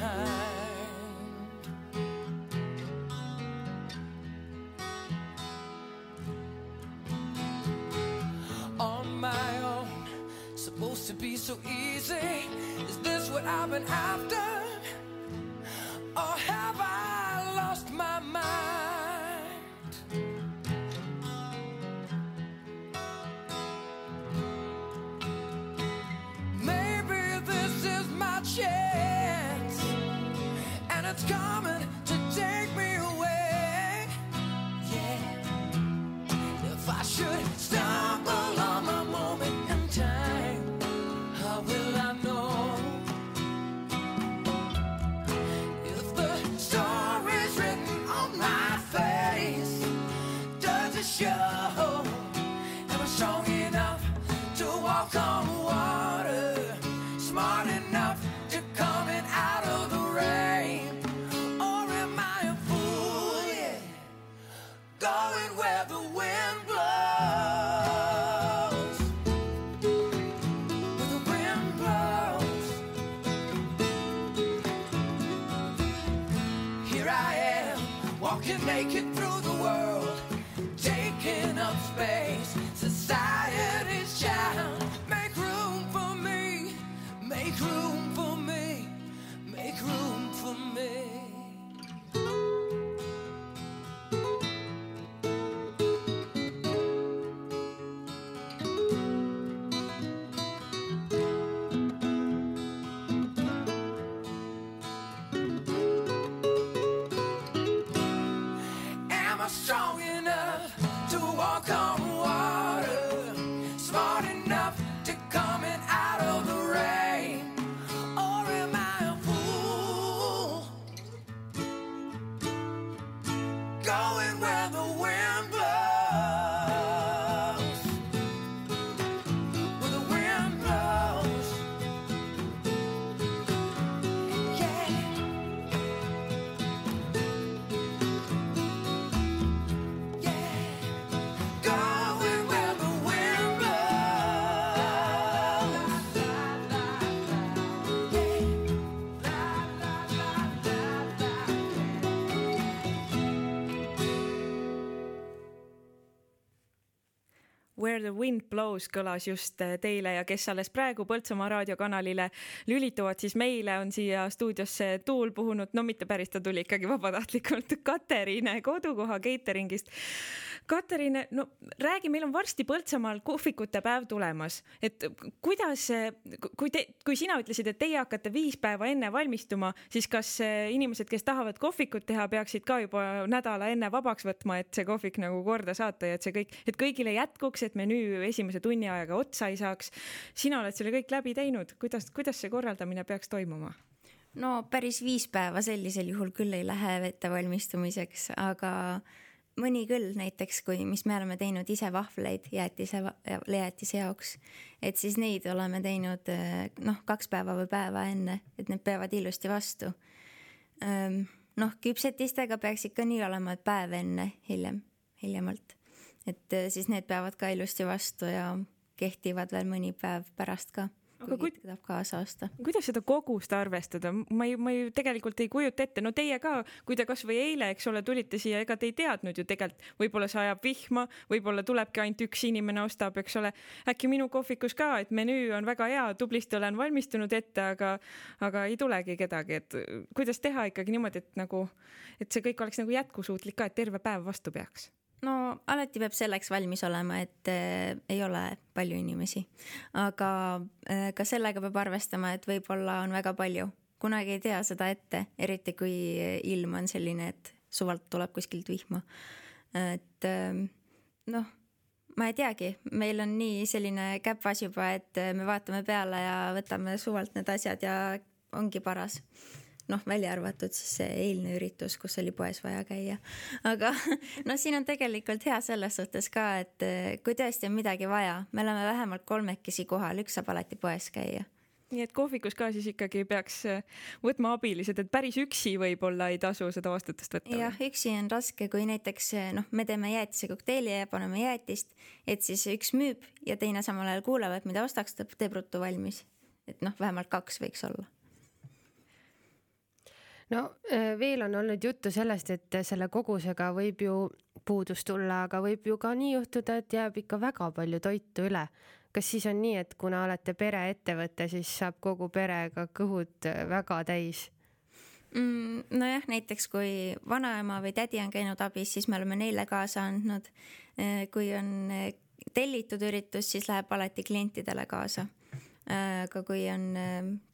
behind. On my own, supposed to be so easy. Is this what I've been after? The wind blows kõlas just äh, teile ja kes alles praegu Põltsamaa raadiokanalile lülituvad, siis meile on siia stuudiosse tuul puhunud, no mitte päris, ta tuli ikkagi vabatahtlikult, Katariine kodukoha catering'ist. Katariine, no räägi, meil on varsti Põltsamaal kohvikute päev tulemas, et kuidas, kui te, kui sina ütlesid, et teie hakkate viis päeva enne valmistuma, siis kas äh, inimesed, kes tahavad kohvikut teha, peaksid ka juba nädala enne vabaks võtma, et see kohvik nagu korda saata ja et see kõik, et kõigile jätkuks, et menüü esimese tunni ajaga otsa ei saaks. sina oled selle kõik läbi teinud, kuidas, kuidas see korraldamine peaks toimuma? no päris viis päeva sellisel juhul küll ei lähe ettevalmistumiseks, aga mõni küll, näiteks kui, mis me oleme teinud ise vahvleid jäätise, jäätise jaoks, et siis neid oleme teinud noh, kaks päeva või päeva enne, et need peavad ilusti vastu. noh, küpsetistega peaks ikka nii olema, et päev enne hiljem, hiljemalt, et siis need peavad ka ilusti vastu ja kehtivad veel mõni päev pärast ka aga kui tahab kaasa osta. kuidas seda kogust arvestada, ma ei, ma ju tegelikult ei kujuta ette, no teie ka, kui te kasvõi eile, eks ole, tulite siia, ega te ei teadnud ju tegelikult, võib-olla see ajab vihma, võib-olla tulebki ainult üks inimene ostab, eks ole. äkki minu kohvikus ka, et menüü on väga hea, tublisti olen valmistunud ette, aga, aga ei tulegi kedagi, et kuidas teha ikkagi niimoodi, et nagu, et see kõik oleks nagu jätkusuutlik ka, et terve päev vastu peaks no alati peab selleks valmis olema, et äh, ei ole palju inimesi, aga äh, ka sellega peab arvestama, et võib-olla on väga palju, kunagi ei tea seda ette, eriti kui ilm on selline, et suvalt tuleb kuskilt vihma. et äh, noh, ma ei teagi, meil on nii selline käpas juba, et me vaatame peale ja võtame suvalt need asjad ja ongi paras noh, välja arvatud siis see eilne üritus, kus oli poes vaja käia. aga [LAUGHS] noh, siin on tegelikult hea selles suhtes ka, et kui tõesti on midagi vaja, me oleme vähemalt kolmekesi kohal, üks saab alati poes käia. nii et kohvikus ka siis ikkagi peaks äh, võtma abilised, et päris üksi võib-olla ei tasu seda vastutust võtta. jah, üksi on raske, kui näiteks noh, me teeme jäätise kokteili ja paneme jäätist, et siis üks müüb ja teine samal ajal kuulab, et mida ostaks, ta teeb ruttu valmis. et noh, vähemalt kaks võiks olla no äh, veel on olnud juttu sellest, et selle kogusega võib ju puudus tulla, aga võib ju ka nii juhtuda, et jääb ikka väga palju toitu üle kas siis on nii, et kuna olete pereettevõte, siis saab kogu perega kõhud äh, väga täis? mm,? nojah, näiteks kui vanaema või tädi on käinud abis, siis me oleme neile kaasa andnud. Äh, kui on tellitud üritus, siis läheb alati klientidele kaasa. Aga kui on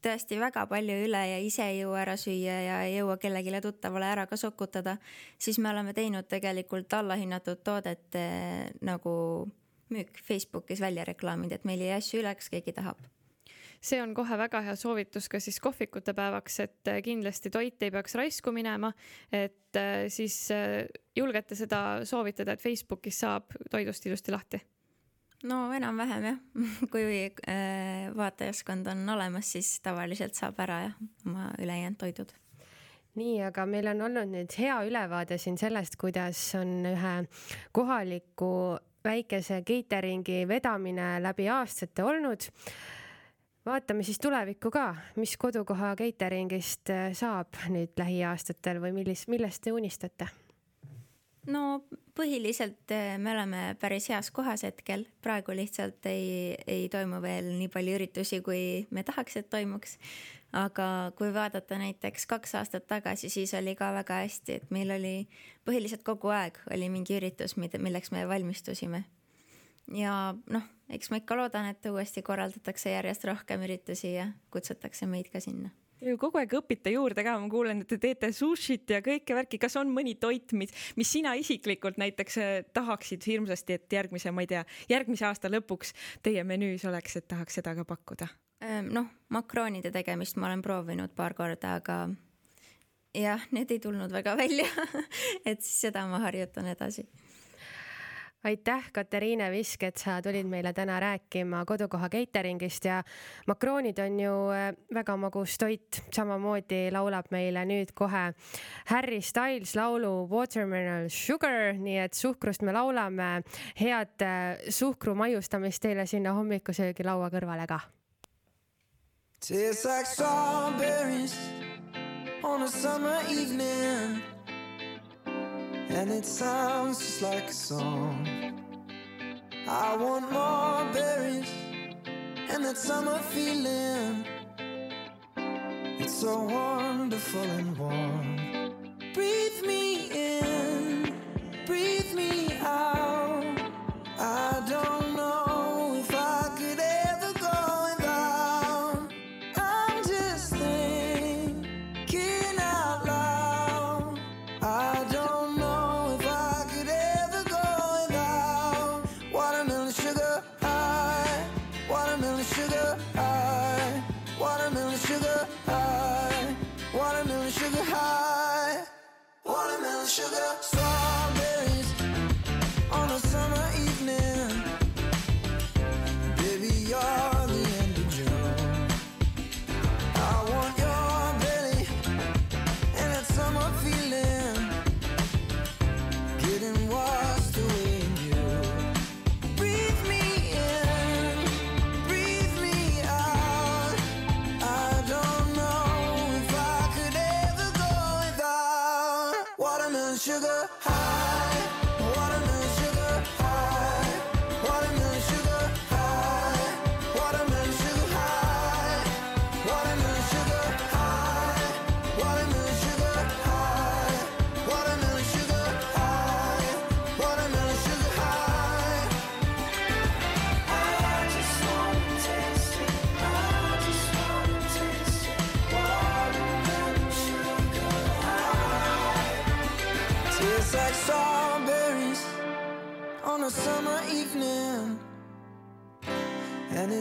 tõesti väga palju üle ja ise ei jõua ära süüa ja ei jõua kellelegi tuttavale ära ka sokutada, siis me oleme teinud tegelikult allahinnatud toodet nagu müük Facebookis välja reklaaminud, et meil jäi asju üle, kas keegi tahab see on kohe väga hea soovitus ka siis kohvikute päevaks, et äh, kindlasti toit ei peaks raisku minema, et äh, siis äh, julgete seda soovitada, et Facebookis saab toidust ilusti lahti? No enam-vähem jah, [LAUGHS] kui vaatajaskond on olemas, siis tavaliselt saab ära jah, oma ülejäänud toidud nii, aga meil on olnud nüüd hea ülevaade siin sellest, kuidas on ühe kohaliku väikese catering'i vedamine läbi aastate olnud. vaatame siis tulevikku ka, mis kodukoha catering'ist äh, saab nüüd lähiaastatel või millist, millest te unistate? No põhiliselt äh, me oleme päris heas kohas hetkel, praegu lihtsalt ei, ei toimu veel nii palju üritusi, kui me tahaks, et toimuks. Aga kui vaadata näiteks kaks aastat tagasi, siis oli ka väga hästi, et meil oli põhiliselt kogu aeg oli mingi üritus, mida, milleks me valmistusime. ja noh, eks ma ikka loodan, et uuesti korraldatakse järjest rohkem üritusi ja kutsutakse meid ka sinna Te ju kogu aeg õpite juurde ka, ma kuulen, et te teete sushit ja kõike värki, kas on mõni toit, mis, mis sina isiklikult näiteks äh, tahaksid hirmsasti, et järgmise, ma ei tea, järgmise aasta lõpuks teie menüüs oleks, et tahaks seda ka pakkuda? Ehm, noh, makroonide tegemist ma olen proovinud paar korda, aga jah, need ei tulnud väga [LAUGHS] välja. Et siis seda ma harjutan edasi aitäh, Katariine Visk, et sa tulid meile täna rääkima kodukoha catering'ist ja makroonid on ju äh, väga magus toit, samamoodi laulab meile nüüd kohe Harry Styles laulu Watermelon Sugar, nii et suhkrust me laulame. head äh, suhkru maiustamist teile sinna hommikusöögilaua kõrvale ka. Tastes like strawberries on a summer evening, and it sounds just like a song. I want more berries and that summer feeling. It's so wonderful and warm. Breathe me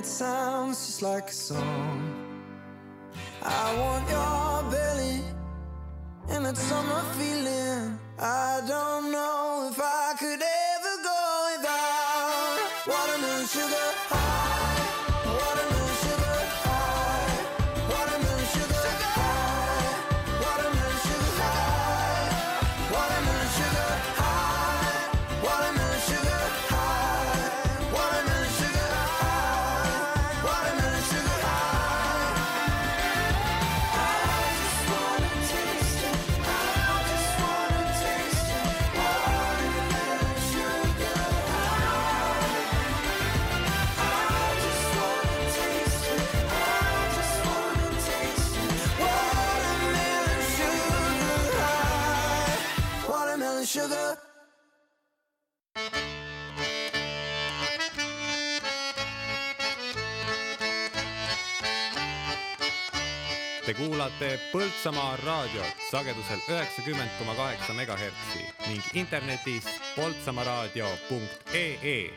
it sounds just like a song. I want your belly and that summer feeling. I don't know kuulate Põltsamaa raadiot sagedusel üheksakümmend koma kaheksa megahertsi ning internetis poltsamaaraadio.ee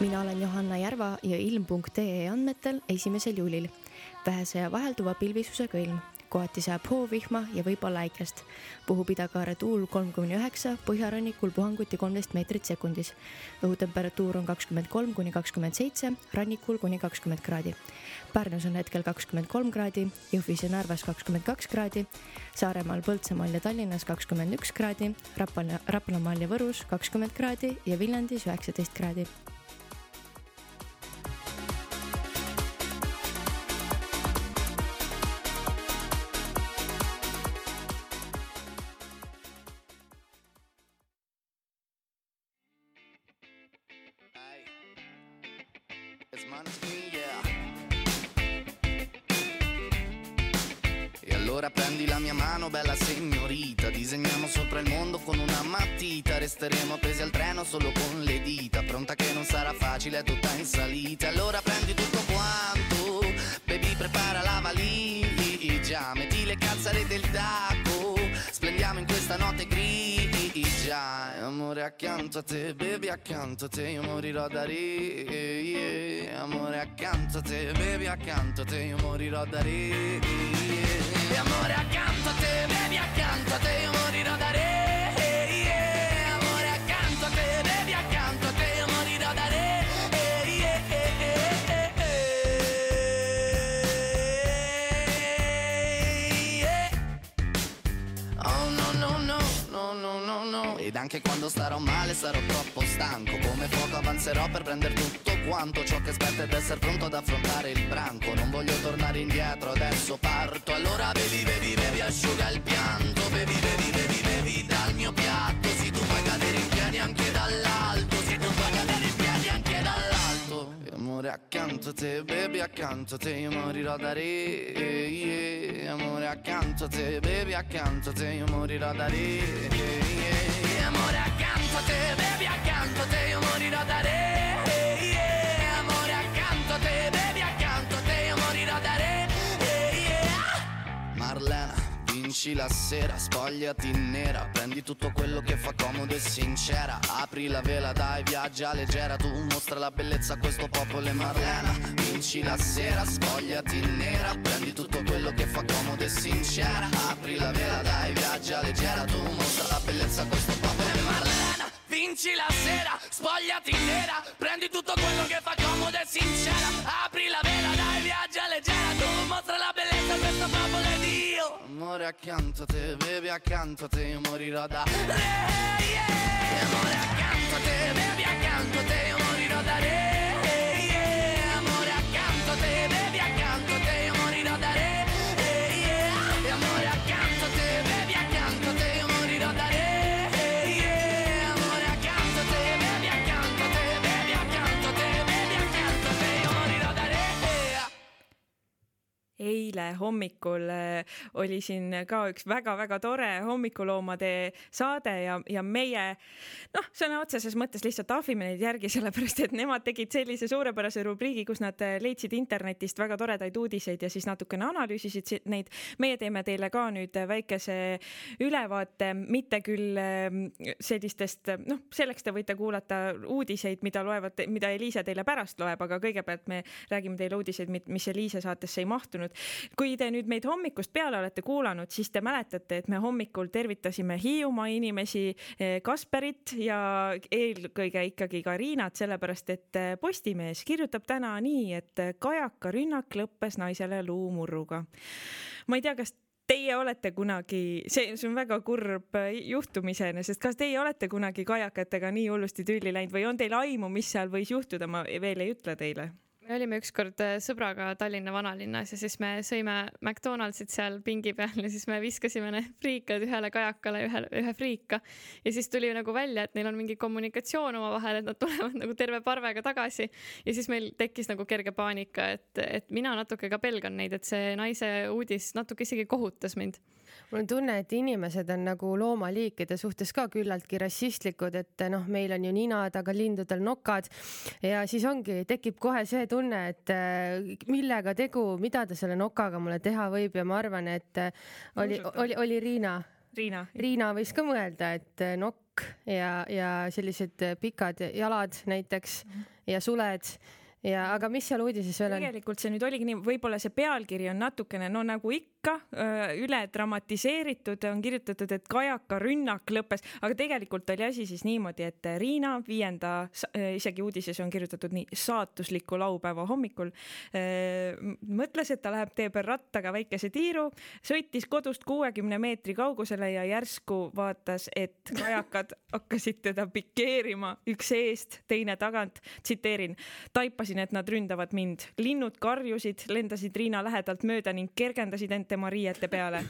mina olen Johanna Järva ja ilm.ee andmetel esimesel juulil. Vähese ja vahelduva pilvisusega ilm, kohati sajab hoovihma ja võib-olla äikest. puhub idakaare tuul kolm kuni üheksa, põhjarannikul puhanguti kolmteist meetrit sekundis. õhutemperatuur on kakskümmend kolm kuni kakskümmend seitse, rannikul kuni kakskümmend kraadi. Pärnus on hetkel kakskümmend kolm kraadi, Jõhvis ja Narvas kakskümmend kaks kraadi, Saaremaal, Põltsamaal ja Tallinnas kakskümmend üks kraadi, Rapla, Raplamaal ja Võrus kakskümmend kraadi ja Viljandis üheksateist kraadi E allora prendi la mia mano, bella signorita. Disegniamo sopra il mondo con una matita. Resteremo appesi al treno solo con le dita. Pronta che non sarà facile, è tutta in salita. Allora prendi tutto quanto Baby prepara la valigia. Metti le calzare del tacco Splendiamo in questa notte grigia E Amore accanto a te, baby accanto a te Io morirò da re. Amore accanto a te, baby accanto a te Io morirò da re yeah. Amore accanto a te, baby accanto a te anche quando starò male sarò troppo stanco. Come fuoco avanzerò per prendere tutto quanto Ciò che aspetta ed essere pronto ad affrontare il branco. Non voglio tornare indietro, adesso parto. Allora bevi, bevi, bevi, asciuga il pianto. Bevi, bevi, bevi, bevi dal mio piatto. Se tu puoi cadere in piedi anche dall'alto. Se tu puoi cadere in piedi anche dall'alto. E Amore accanto a te, baby accanto a te Io morirò da re yeah. Amore accanto a te, baby accanto a te Io morirò da re yeah. Accanto a te, baby accanto a te Io morirò da re. Yeah. Amore accanto a te, baby accanto a te Io morirò da re. Yeah. Marlena Vinci la sera, spogliati nera. Prendi tutto quello che fa comodo e sincera. Apri la vela, dai, viaggia leggera. Tu mostra la bellezza a questo popolo e Marlena Vinci la sera, spogliati nera. Prendi tutto quello che fa comodo e sincera. Apri la vela, dai, viaggia leggera. Tu mostra la bellezza a questo popolo Vinci la sera, spogliati nera Prendi tutto quello che fa comodo e sincera Apri la vela, dai, viaggia leggera Tu mostra la bellezza questo popolo ed io Amore accanto a te, bevi accanto a te Io morirò da re, yeah. Amore accanto a te, bevi accanto a te Io morirò da re, eile hommikul äh, oli siin ka üks väga-väga tore hommikuloomade saade ja, ja meie noh, sõna otseses mõttes lihtsalt ahvime neid järgi, [LAUGHS] sellepärast et nemad tegid sellise suurepärase rubriigi, kus nad äh, leidsid internetist väga toredaid uudiseid ja siis natukene analüüsisid si- neid. meie teeme teile ka nüüd väikese ülevaate, mitte küll ähm, sellistest, noh, selleks te võite kuulata uudiseid, mida loevad, mida Eliise teile pärast loeb, aga kõigepealt me räägime teile uudiseid, mis Eliise saatesse ei mahtunud. Kui te nüüd meid hommikust peale olete kuulanud, siis te mäletate, et me hommikul tervitasime Hiiumaa inimesi, eh, Kasperit ja eelkõige ikkagi ka Riinat, sellepärast et eh, Postimees kirjutab täna nii, et kajaka rünnak lõppes naisele luumurruga. ma ei tea, kas Teie olete kunagi, see, see on väga kurb juhtum iseenesest, kas teie olete kunagi kajakatega nii hullusti tülli läinud või on teil aimu, mis seal võis juhtuda, ma veel ei ütle teile me olime ükskord äh, sõbraga Tallinna vanalinnas ja siis me sõime McDonaldsit seal pingi peal ja siis me viskasime need friikad ühele kajakale ühe, ühe friika. ja siis tuli nagu välja, et neil on mingi kommunikatsioon omavahel, et nad tulevad nagu terve parvega tagasi. ja siis meil tekkis nagu kerge paanika, et, et mina natuke ka pelgan neid, et see naise uudis natuke isegi kohutas mind mul on tunne, et inimesed on nagu loomaliikide suhtes ka küllaltki rassistlikud, et noh, meil on ju ninad, aga lindudel nokad ja siis ongi, tekib kohe see tunne, et äh, millega tegu, mida ta selle nokaga mulle teha võib ja ma arvan, et äh, oli, oli, oli Riina. Riina. Riina võis ka mõelda, et äh, nokk ja, ja sellised pikad jalad näiteks ja suled ja aga mis seal uudises veel on? tegelikult see nüüd oligi nii, võib-olla see pealkiri on natukene no nagu ikka üle dramatiseeritud, on kirjutatud, et kajaka rünnak lõppes, aga tegelikult oli asi siis niimoodi, et Riina viienda, isegi uudises on kirjutatud nii saatusliku laupäeva hommikul mõtles, et ta läheb tee peal rattaga väikese tiiru, sõitis kodust kuuekümne meetri kaugusele ja järsku vaatas, et kajakad [LAUGHS] hakkasid teda pikeerima, üks eest, teine tagant. tsiteerin, taipasin, et nad ründavad mind, linnud karjusid, lendasid Riina lähedalt mööda ning kergendasid end tema riiete peale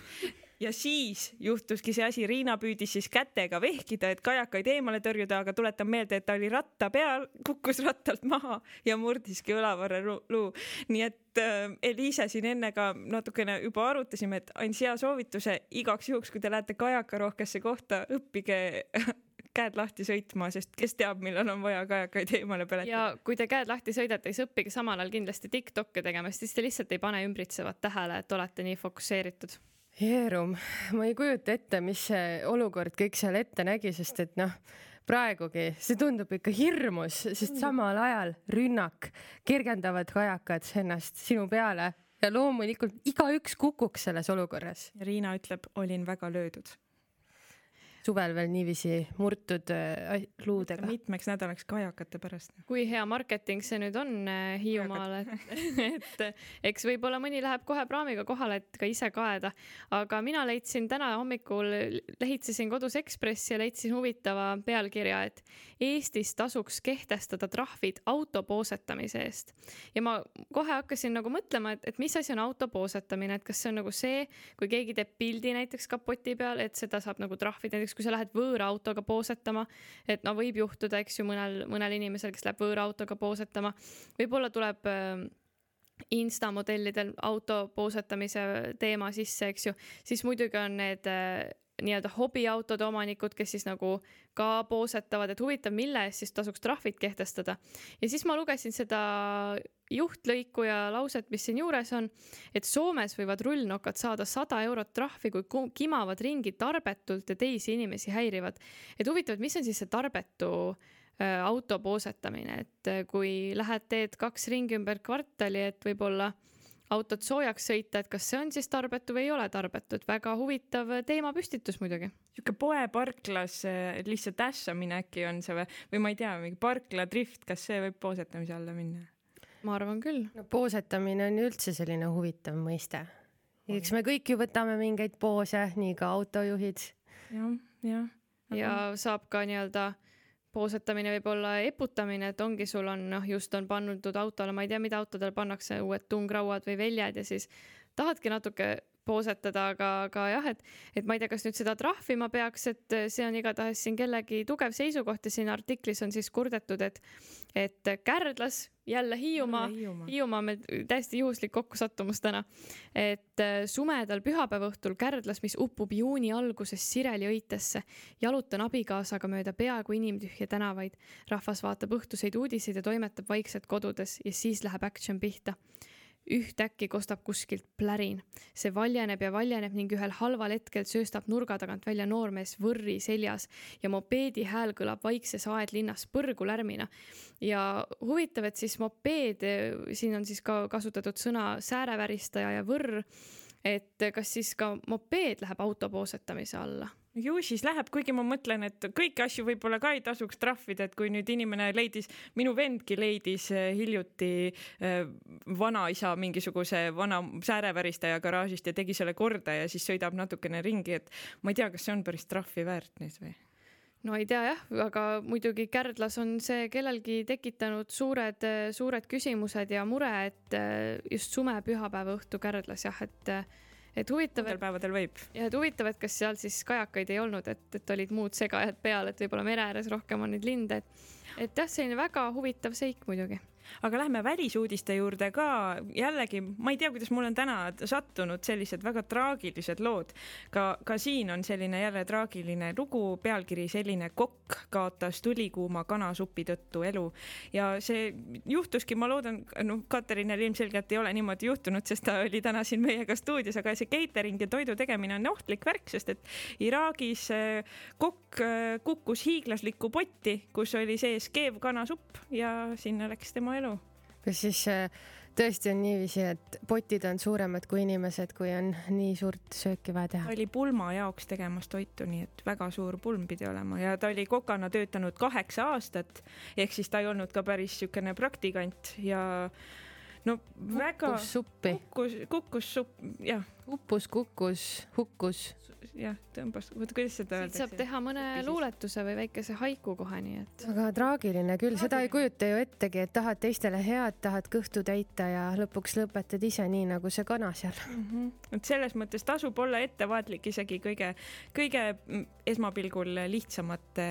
ja siis juhtuski see asi, Riina püüdis siis kätega vehkida, et kajakaid eemale tõrjuda, aga tuletan meelde, et ta oli ratta peal, kukkus rattalt maha ja murdiski õlavarre luu. nii et äh, Eliise siin enne ka natukene juba arutasime, et andis hea soovituse igaks juhuks, kui te lähete kajakarohkesse kohta, õppige [LAUGHS] käed lahti sõitma, sest kes teab, millal on vaja kajakaid eemale peletada. ja kui te käed lahti sõidate, siis õppige samal ajal kindlasti Tiktokke tegema, sest siis te lihtsalt ei pane ümbritsevat tähele, et olete nii fokusseeritud. Jeerum, ma ei kujuta ette, mis see olukord kõik seal ette nägi, sest et noh, praegugi see tundub ikka hirmus, sest samal ajal rünnak, kergendavad kajakad ennast sinu peale ja loomulikult igaüks kukuks selles olukorras. Riina ütleb, olin väga löödud suvel veel niiviisi murtud äh, luudega. mitmeks nädalaks kajakate pärast. kui hea marketing see nüüd on äh, Hiiumaal, et, [LAUGHS] et eks võib-olla mõni läheb kohe praamiga kohale, et ka ise kaeda. aga mina leidsin täna hommikul, lehitsesin kodus Ekspressi ja leidsin huvitava pealkirja, et Eestis tasuks kehtestada trahvid auto poosetamise eest. ja ma kohe hakkasin nagu mõtlema, et, et mis asi on auto poosetamine, et kas see on nagu see, kui keegi teeb pildi näiteks kapoti peal, et seda saab nagu trahvida, näiteks kui sa lähed võõra autoga poosetama, et no võib juhtuda, eks ju, mõnel, mõnel inimesel, kes läheb võõra autoga poosetama, võib-olla tuleb äh, Insta modellidel auto poosetamise teema sisse, eks ju, siis muidugi on need äh, nii-öelda hobiautode omanikud, kes siis nagu ka poosetavad, et huvitav, mille eest siis tasuks trahvid kehtestada. ja siis ma lugesin seda juhtlõiku ja lauset, mis siin juures on, et Soomes võivad rullnokad saada sada eurot trahvi, kui kimavad ringi tarbetult ja teisi inimesi häirivad. et huvitav, et mis on siis see tarbetu äh, auto poosetamine, et äh, kui lähed, teed kaks ringi ümber kvartali, et võib-olla autot soojaks sõita, et kas see on siis tarbetu või ei ole tarbetu, et väga huvitav teemapüstitus muidugi. sihuke poeparklas lihtsalt ässamine äkki on see või, või ma ei tea, mingi parkladrift, kas see võib poosetamise alla minna? ma arvan küll. no poosetamine on ju üldse selline huvitav mõiste. eks me kõik ju võtame mingeid poose, nii ka autojuhid ja,. jah, jah. ja saab ka nii-öelda poosetamine võib olla eputamine, et ongi, sul on noh, just on pandud autole, ma ei tea, mida autodele pannakse, uued tungrauad või väljad ja siis tahadki natuke poosetada, aga, aga jah, et, et ma ei tea, kas nüüd seda trahvima peaks, et see on igatahes siin kellegi tugev seisukoht ja siin artiklis on siis kurdetud, et, et Kärdlas, jälle Hiiumaa, Hiiumaa, meil täiesti juhuslik kokkusattumus täna, et äh, sumedal pühapäeva õhtul Kärdlas, mis upub juuni alguses Sireli õitesse, jalutan abikaasaga mööda peaaegu inimtühje tänavaid. rahvas vaatab õhtuseid uudiseid ja toimetab vaikselt kodudes ja siis läheb action pihta ühtäkki kostab kuskilt plärin. see valjeneb ja valjeneb ning ühel halval hetkel sööstab nurga tagant välja noormees võrri seljas ja mopeedi hääl kõlab vaikses aedlinnas põrgu lärmina. ja huvitav, et siis mopeed, siin on siis ka kasutatud sõna sääreväristaja ja võrr, et kas siis ka mopeed läheb auto poosetamise alla ju siis läheb, kuigi ma mõtlen, et kõiki asju võib-olla ka ei tasuks trahvida, et kui nüüd inimene leidis, minu vendki leidis eh, hiljuti äh, vanaisa mingisuguse vana sääreväristaja garaažist ja tegi selle korda ja siis sõidab natukene ringi, et ma ei tea, kas see on päris trahvi väärt nüüd või? no ei tea jah, aga muidugi Kärdlas on see kellelgi tekitanud suured, suured küsimused ja mure, et äh, just sumepühapäeva õhtu Kärdlas jah, et et huvitav. Nendel päevadel võib. ja et huvitav, et kas seal siis kajakaid ei olnud, et, et olid muud segajad peal, et võib-olla mere ääres rohkem on neid linde, et, et jah, selline väga huvitav seik muidugi aga lähme välisuudiste juurde ka. jällegi, ma ei tea, kuidas mul on täna sattunud sellised väga traagilised lood. ka, ka siin on selline jälle traagiline lugu, pealkiri selline kokk kaotas tulikuuma kanasupi tõttu elu ja see juhtuski, ma loodan, noh, Katerinil ilmselgelt ei ole niimoodi juhtunud, sest ta oli täna siin meiega stuudios, aga see catering ja toidu tegemine on ohtlik värk, sest et Iraagis eh, kokk eh, kukkus hiiglaslikku potti, kus oli sees keev kanasupp ja sinna läks tema elu. kas siis äh, tõesti on niiviisi, et potid on suuremad kui inimesed, kui on nii suurt sööki vaja teha? ta oli pulma jaoks tegemas toitu, nii et väga suur pulm pidi olema ja ta oli kokana töötanud kaheksa aastat ehk siis ta ei olnud ka päris niisugune praktikant ja no väga. kukkus suppi. kukkus, kukkus supp, jah. uppus, kukkus, hukkus jah, tõmbas, oota, kuidas seda öeldakse? saab teha mõne luuletuse või väikese haiku kohe, nii et. aga traagiline küll, seda ei kujuta ju ettegi, et tahad teistele head, tahad kõhtu täita ja lõpuks lõpetad ise nii nagu see kana seal mm. -hmm. et selles mõttes tasub olla ettevaatlik isegi kõige, kõige esmapilgul lihtsamate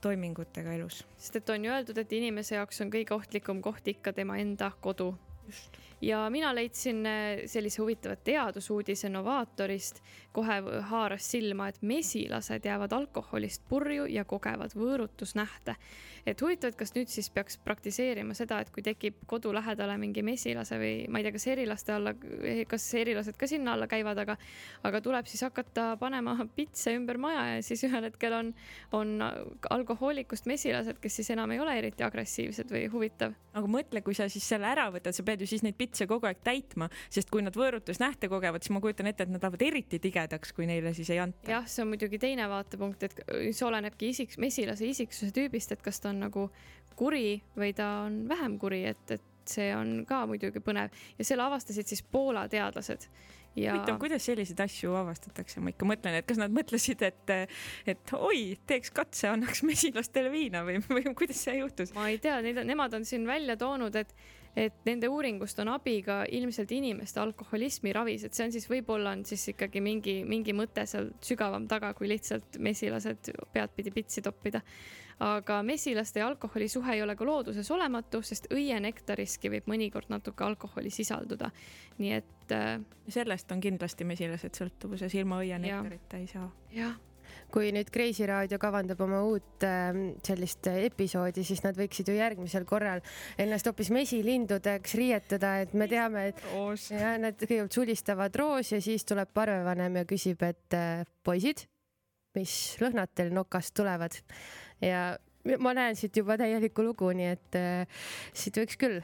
toimingutega elus. sest et on ju öeldud, et inimese jaoks on kõige ohtlikum koht ikka tema enda kodu. Just ja mina leidsin äh, sellise huvitava teadusuudise Novaatorist, kohe haaras silma, et mesilased jäävad alkoholist purju ja kogevad võõrutusnähte. et huvitav, et kas nüüd siis peaks praktiseerima seda, et kui tekib kodu lähedale mingi mesilase või ma ei tea, kas erilaste alla, kas erilased ka sinna alla käivad, aga, aga tuleb siis hakata panema pitse ümber maja ja siis ühel hetkel on, on alkohoolikust mesilased, kes siis enam ei ole eriti agressiivsed või huvitav. aga mõtle, kui sa siis selle ära võtad, sa pead ju siis neid pitse kogu aeg täitma, sest kui nad võõrutusnähte kogevad, siis ma kujutan ette, et nad lähevad eriti tigedaks, kui neile siis ei anta. jah, see on muidugi teine vaatepunkt, et see olenebki isik, mesilase isiksuse tüübist, et kas ta on nagu kuri või ta on vähem kuri, et, et see on ka muidugi põnev ja selle avastasid siis Poola teadlased ja.... huvitav, kuidas selliseid asju avastatakse, ma ikka mõtlen, et kas nad mõtlesid, et, et oi, teeks katse, annaks mesilastele viina või, või kuidas see juhtus? ma ei tea, nemad on siin välja toonud, et et nende uuringust on abi ka ilmselt inimeste alkoholismi ravis, et see on siis võib-olla on siis ikkagi mingi, mingi mõte seal sügavam taga, kui lihtsalt mesilased peadpidi pitsi toppida. aga mesilaste ja alkoholi suhe ei ole ka looduses olematu, sest õienektoriski võib mõnikord natuke alkoholi sisalduda. nii et äh,. sellest on kindlasti mesilased sõltuvuses, ilma õienektorita ei saa. jah kui nüüd Kreisi raadio kavandab oma uut äh, sellist episoodi, siis nad võiksid ju järgmisel korral ennast hoopis mesilindudeks riietada, et me teame, et Roos. ja nad kõigepealt sulistavad roos ja siis tuleb parvevanem ja küsib, et äh, poisid, mis lõhnad teil nokast tulevad ja ma näen siit juba täielikku lugu, nii et äh, siit võiks küll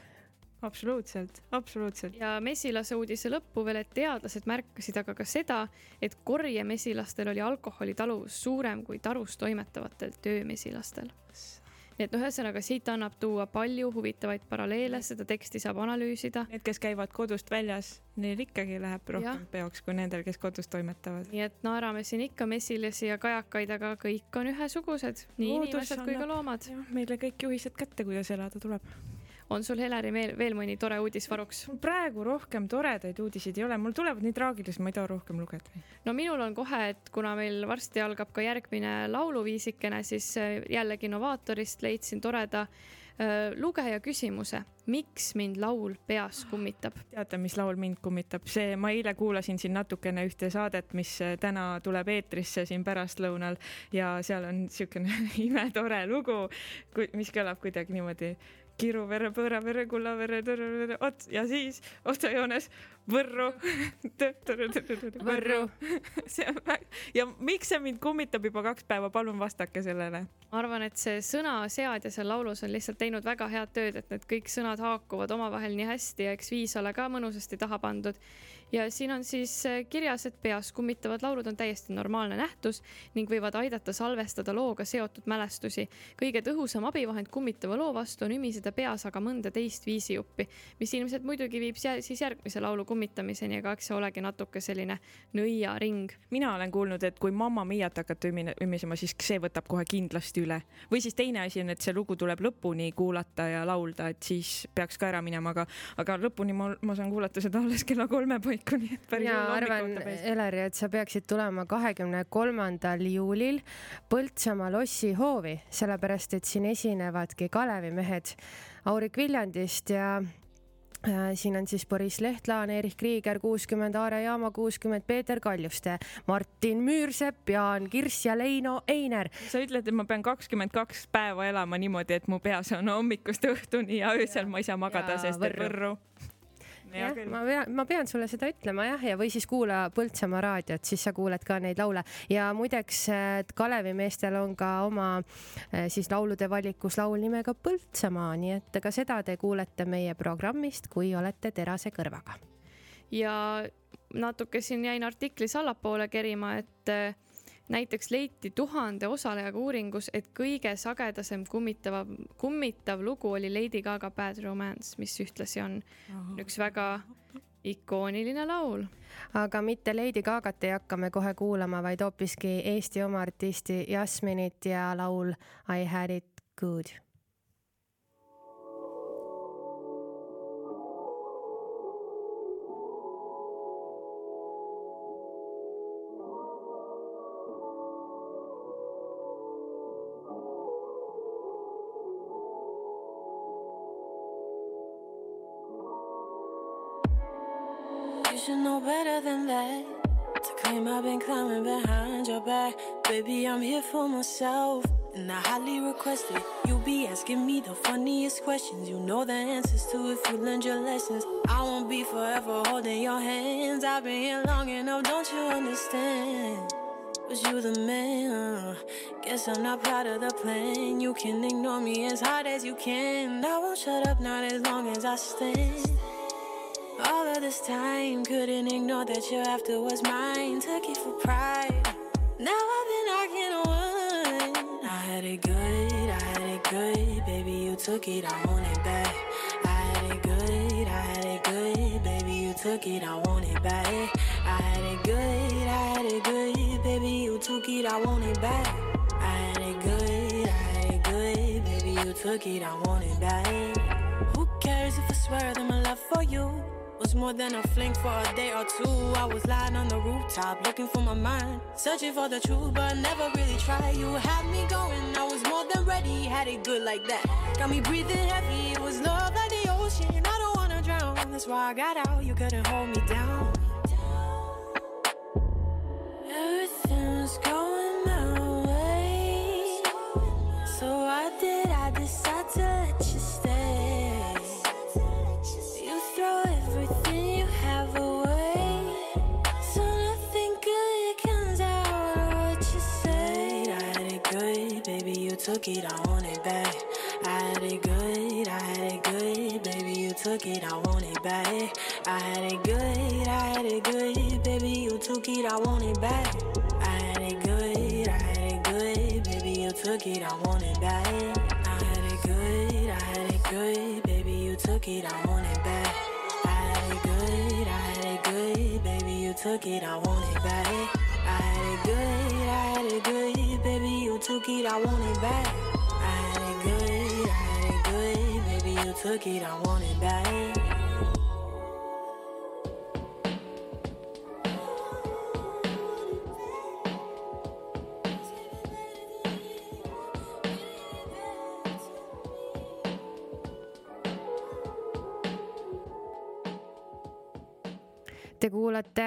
absoluutselt, absoluutselt. ja mesilase uudise lõppu veel, et teadlased märkasid aga ka seda, et korjemesilastel oli alkoholitaluvus suurem kui tarus toimetavatel töömesilastel. nii et noh, ühesõnaga siit annab tuua palju huvitavaid paralleele, seda teksti saab analüüsida. Need, kes käivad kodust väljas, neil ikkagi läheb rohkem ja. peoks kui nendel, kes kodus toimetavad. nii et naerame siin ikka mesilasi ja kajakaid, aga kõik on ühesugused, nii Loodus inimesed kui ka loomad. meile kõik juhised kätte, kuidas elada tuleb on sul, Heleri, veel, veel mõni tore uudis varuks? praegu rohkem toredaid uudiseid ei ole, mul tulevad nii traagilised, ma ei taha rohkem lugeda. no minul on kohe, et kuna meil varsti algab ka järgmine lauluviisikene, siis äh, jällegi Novaatorist leidsin toreda äh, lugeja küsimuse, miks mind laul peas kummitab? teate, mis laul mind kummitab? see, ma eile kuulasin siin natukene ühte saadet, mis äh, täna tuleb eetrisse siin pärastlõunal ja seal on niisugune [LAUGHS] imetore lugu, mis kõlab kuidagi niimoodi Kiruvere, Põõravere, Kullavere, Tõrvere, ots ja siis otsajoones Võrru. [LAUGHS] Võrru. [LAUGHS] see on väga ja miks see mind kummitab juba kaks päeva, palun vastake sellele. ma arvan, et see sõnaseadja seal laulus on lihtsalt teinud väga head tööd, et need kõik sõnad haakuvad omavahel nii hästi ja eks viis ole ka mõnusasti taha pandud. Ja siin on siis äh, kirjas, et peas kummitavad laulud on täiesti normaalne nähtus ning võivad aidata salvestada looga seotud mälestusi. kõige tõhusam abivahend kummitava loo vastu on ümiseda peas aga mõnda teist viisijuppi, mis ilmselt muidugi viib siis järgmise laulu kummitamiseni, ega eks see olegi natuke selline nõiaring. mina olen kuulnud, et kui Mamma Miat hakata ümisema, siis see võtab kohe kindlasti üle. või siis teine asi on, et see lugu tuleb lõpuni kuulata ja laulda, et siis peaks ka ära minema, aga, aga lõpuni ma, ma saan kuulata seda alles kella kolme paiku, päris mina arvan, Eleri, et sa peaksid tulema kahekümne kolmandal juulil Põltsamaa lossi hoovi, sellepärast et siin esinevadki Kalevimehed Aurik Viljandist ja äh, siin on siis Boris Lehtlaan, Erich Krieger kuuskümmend, Aare Jaama kuuskümmend, Peeter Kaljuste, Martin Müürsepp, Jaan Kirss ja Leino Einer. sa ütled, et ma pean kakskümmend kaks päeva elama niimoodi, et mu peas on hommikust õhtuni ja öösel ma ei saa magada, sest et Võrru jah, ma pean, ma pean sulle seda ütlema jah, ja või siis kuula Põltsamaa raadiot, siis sa kuuled ka neid laule ja muideks Kalevimeestel on ka oma eh, siis laulude valikus laul nimega Põltsamaa, nii et ka seda te kuulete meie programmist, kui olete terase kõrvaga. ja natuke siin jäin artiklis allapoole kerima, et eh, näiteks leiti tuhande osalejaga uuringus, et kõige sagedasem kummitava, kummitav lugu oli Lady Gaga Bad Romance, mis ühtlasi on oh. üks väga ikooniline laul. aga mitte Lady Gagat ei hakka me kohe kuulama, vaid hoopiski Eesti oma artisti Jasminit ja laul I had it good should know better than that. To claim I've been climbing behind your back. Baby, I'm here for myself. And I highly request it. You be asking me the funniest questions. You know the answers to if you learned your lessons. I won't be forever holding your hands. I've been here long enough, don't you understand? Was you the man? Guess I'm not proud of the plan. You can ignore me as hard as you can. I won't shut up, not as long as I stand. This time, couldn't ignore that your after was mine. Took it for pride. Now I've been arguing one. I had it good, I had it good. Baby, you took it, I want it back. I had it good, I had it good. Baby, you took it, I want it back. I had it good, I had it good. Baby, you took it, I want it back. I had it good, I had it good. Baby, you took it, I want it back. Who cares if I swear that my love for you? Was more than a fling for a day or two. I was lying on the rooftop looking for my mind, searching for the truth, but never really tried. You had me going, I was more than ready. Had it good like that, got me breathing heavy. It was love like the ocean. I don't wanna drown, that's why I got out. You couldn't hold me down. Everything's going my way, so why did I decide to let you took it, I want it back. I had it good, I had it good, baby, you took it, I want it back. I had it good, I had it good, baby, you took it, I want it back. I had it good, I had it good, baby, you took it, I want it back. I had it good, I had it good, baby, you took it, I want it back. I had it good, I had it good, baby, you took it, I want it back. I had it good, I had it good, baby, you took it, I want it back. I had it good, I had it good, baby, you took it, I want it back. Te kuulate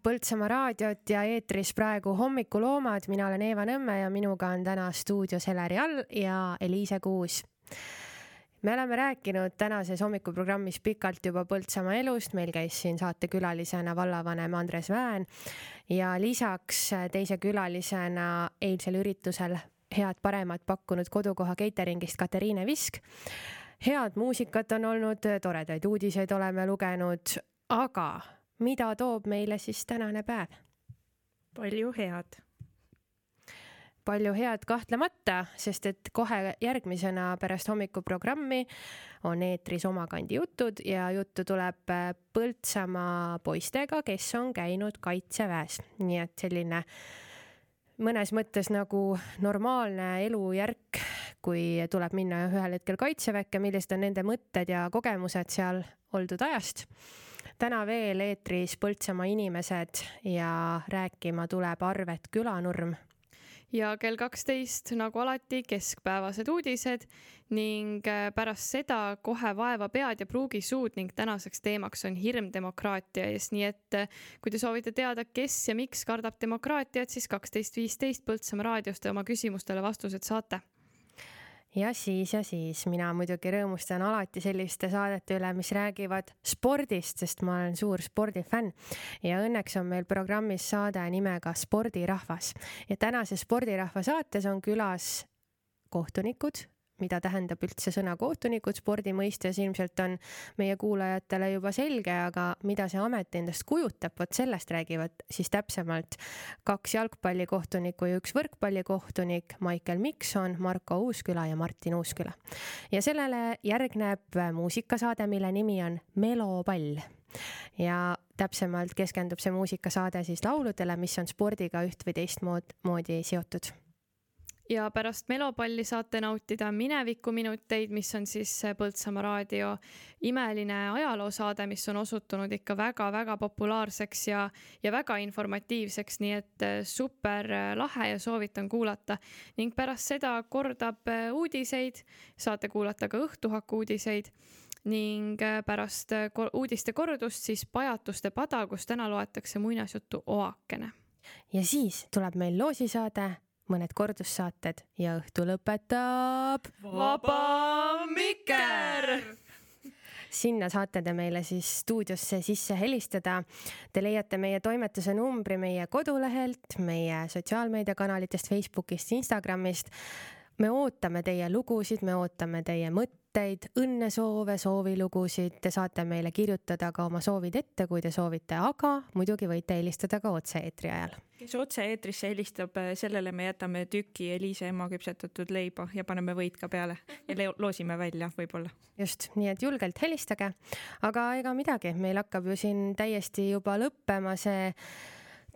Põltsamaa raadiot ja eetris praegu Hommikuloomad, mina olen Eeva Nõmme ja minuga on täna stuudios Heleri All ja Eliise Kuus. me oleme rääkinud tänases hommikuprogrammis pikalt juba Põltsamaa elust, meil käis siin saatekülalisena vallavanem Andres Väen ja lisaks teise külalisena eilsel üritusel head-paremat pakkunud kodukoha catering'ist Katariine Visk. head muusikat on olnud, toredaid uudiseid oleme lugenud, aga mida toob meile siis tänane päev? palju head. palju head kahtlemata, sest et kohe järgmisena pärast hommikuprogrammi on eetris Omakandi jutud ja juttu tuleb äh, Põltsamaa poistega, kes on käinud kaitseväes, nii et selline mõnes mõttes nagu normaalne elujärk, kui tuleb minna ühel hetkel kaitseväkke, millised on nende mõtted ja kogemused seal oldud ajast. Täna veel eetris Põltsamaa inimesed ja rääkima tuleb Arvet Külanurm. Ja kell kaksteist nagu alati keskpäevased uudised ning äh, pärast seda kohe vaeva pead ja pruugi suud ning tänaseks teemaks on hirm demokraatia ees, nii et äh, kui te soovite teada, kes ja miks kardab demokraatiat, siis kaksteist viisteist Põltsamaa raadiost te oma küsimustele vastused saate ja siis ja siis. Mina muidugi rõõmustan alati selliste saadete üle, mis räägivad spordist, sest ma olen suur spordifänn. Ja õnneks on meil programmis saade nimega Spordirahvas. Ja tänases Spordirahva saates on külas kohtunikud mida tähendab üldse sõna kohtunikud spordi mõistes, ilmselt on meie kuulajatele juba selge, aga mida see amet endast kujutab, vot sellest räägivad siis täpsemalt kaks jalgpallikohtunikku ja üks võrkpallikohtunik, Maicel Mikson, Marko Uusküla ja Martin Uusküla. ja sellele järgneb muusikasaade, mille nimi on Melopall ja täpsemalt keskendub see muusikasaade siis lauludele, mis on spordiga üht või teistmoodi seotud ja pärast Melopalli saate nautida Minevikuminuteid, mis on siis Põltsamaa raadio imeline ajaloosaade, mis on osutunud ikka väga-väga populaarseks ja, ja väga informatiivseks, nii et eh, super eh, lahe ja soovitan kuulata. ning pärast seda kordab eh, uudiseid, saate kuulata ka Õhtuhaku uudiseid ning pärast uudiste kordust siis Pajatuste pada, kus täna loetakse muinasjuttu Oakene. ja siis tuleb meil loosisaade mõned kordussaated ja õhtu lõpetab Vaba Mikker sinna saate te meile siis stuudiosse sisse helistada. Te leiate meie toimetuse numbri meie kodulehelt, meie sotsiaalmeediakanalitest, Facebookist, Instagramist. Me ootame teie lugusid, me ootame teie mõtteid, õnnesoove, soovilugusid, te saate meile kirjutada ka oma soovid ette, kui te soovite, aga muidugi võite helistada ka otse-eetri ajal. Kes otse-eetrisse helistab, eh, sellele me jätame tüki Eliise ema küpsetatud leiba ja paneme võit ka peale ja loosime välja võib-olla. just, nii et julgelt helistage, aga ega midagi, meil hakkab ju siin täiesti juba lõppema see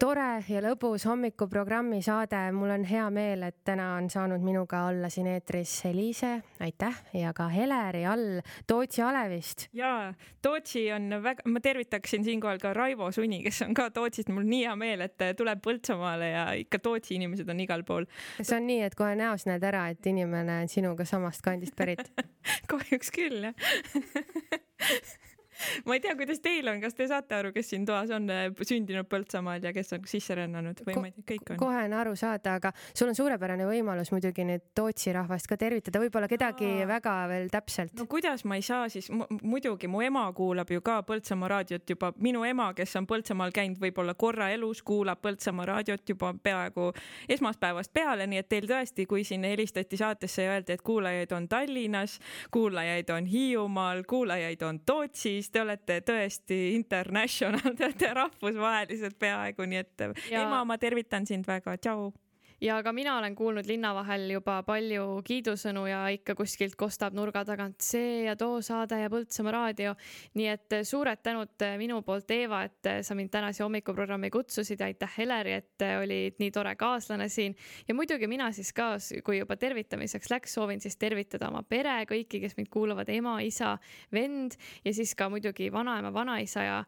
tore ja lõbus hommikuprogrammi saade. mul on hea meel, et täna on saanud minuga olla siin eetris Eliise, aitäh, ja ka Heleri all Tootsi Alevist. ja Tootsi on väga, ma tervitaksin siinkohal ka Raivo Suni, kes on ka Tootsist, mul nii hea meel, et tuleb Põltsamaale ja ikka Tootsi inimesed on igal pool. see on nii, et kohe näost näed ära, et inimene on sinuga samast kandist pärit [LAUGHS] kahjuks küll jah [LAUGHS] [LAUGHS] ma ei tea, kuidas teil on, kas te saate aru, kes siin toas on äh, sündinud Põltsamaal ja kes on sisse rännanud või Ko ma ei tea, kõik on? kohe on aru saada, aga sul on suurepärane võimalus muidugi nüüd Tootsi rahvast ka tervitada, võib-olla kedagi Aa. väga veel täpselt. no kuidas ma ei saa siis, muidugi mu ema kuulab ju ka Põltsamaa raadiot juba, minu ema, kes on Põltsamaal käinud võib-olla korra elus, kuulab Põltsamaa raadiot juba peaaegu esmaspäevast peale, nii et teil tõesti, kui siin helistati saatesse ja öeldi, et kuulajaid on Tallinnas, kuulajaid on Hiiumaal, kuulajaid on Tootsis, te olete tõesti international, te olete rahvusvahelised peaaegu, nii et ja... ema, ma tervitan sind väga, tšau ja ka mina olen kuulnud linna vahel juba palju kiidusõnu ja ikka kuskilt kostab nurga tagant see ja too saade ja Põltsamaa raadio. nii et suured tänud minu poolt, Eeva, et sa mind täna siia hommikuprogrammi kutsusid ja aitäh, Heleri, et olid nii tore kaaslane siin. ja muidugi mina siis ka, kui juba tervitamiseks läks, soovin siis tervitada oma pere, kõiki, kes mind kuulavad, ema, isa, vend ja siis ka muidugi vanaema, vanaisa ja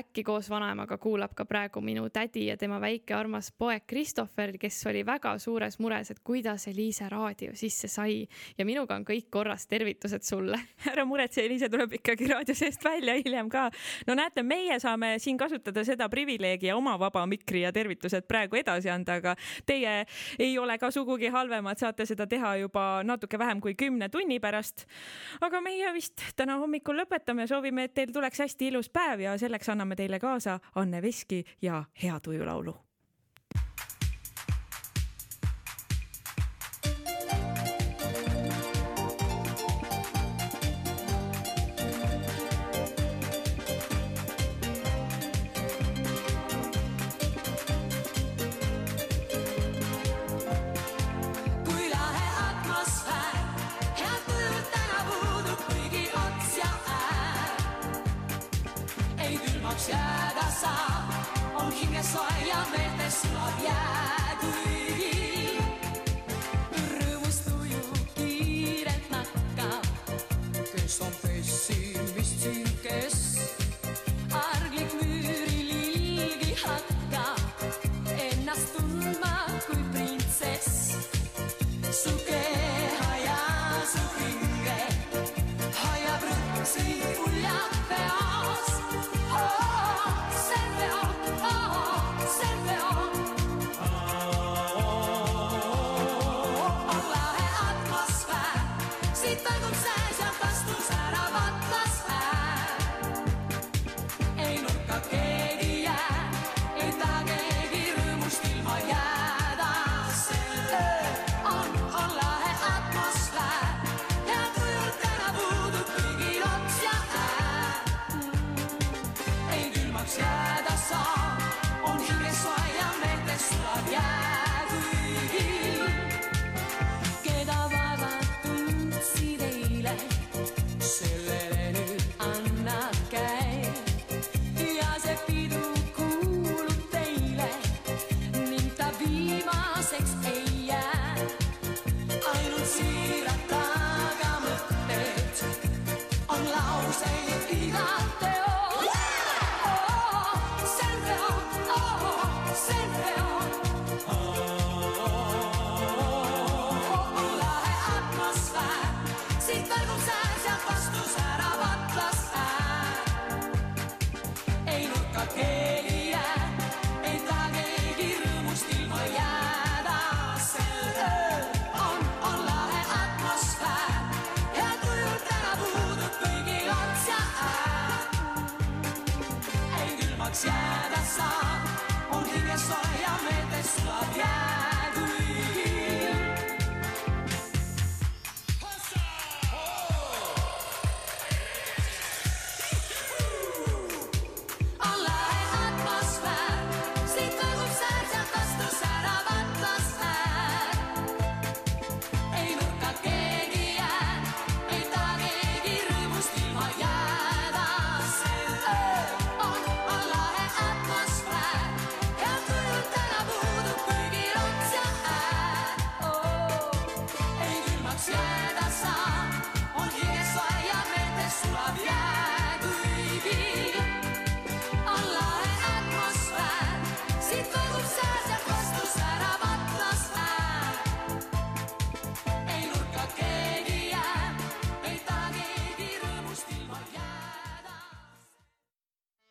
äkki koos vanaemaga kuulab ka praegu minu tädi ja tema väike armas poeg Christopher, kes oli väga suures mures, et kuidas Eliise raadio sisse sai ja minuga on kõik korras, tervitused sulle. [LAUGHS] ära muretse, Eliise tuleb ikkagi raadio seest välja hiljem ka. no näete, meie saame siin kasutada seda privileegi ja oma vaba mikri ja tervitused praegu edasi anda, aga teie ei ole ka sugugi halvemad, saate seda teha juba natuke vähem kui kümne tunni pärast. aga meie vist täna hommikul lõpetame, soovime, et teil tuleks hästi ilus päev ja selleks anname teile kaasa Anne Veski ja Hea tujulaulu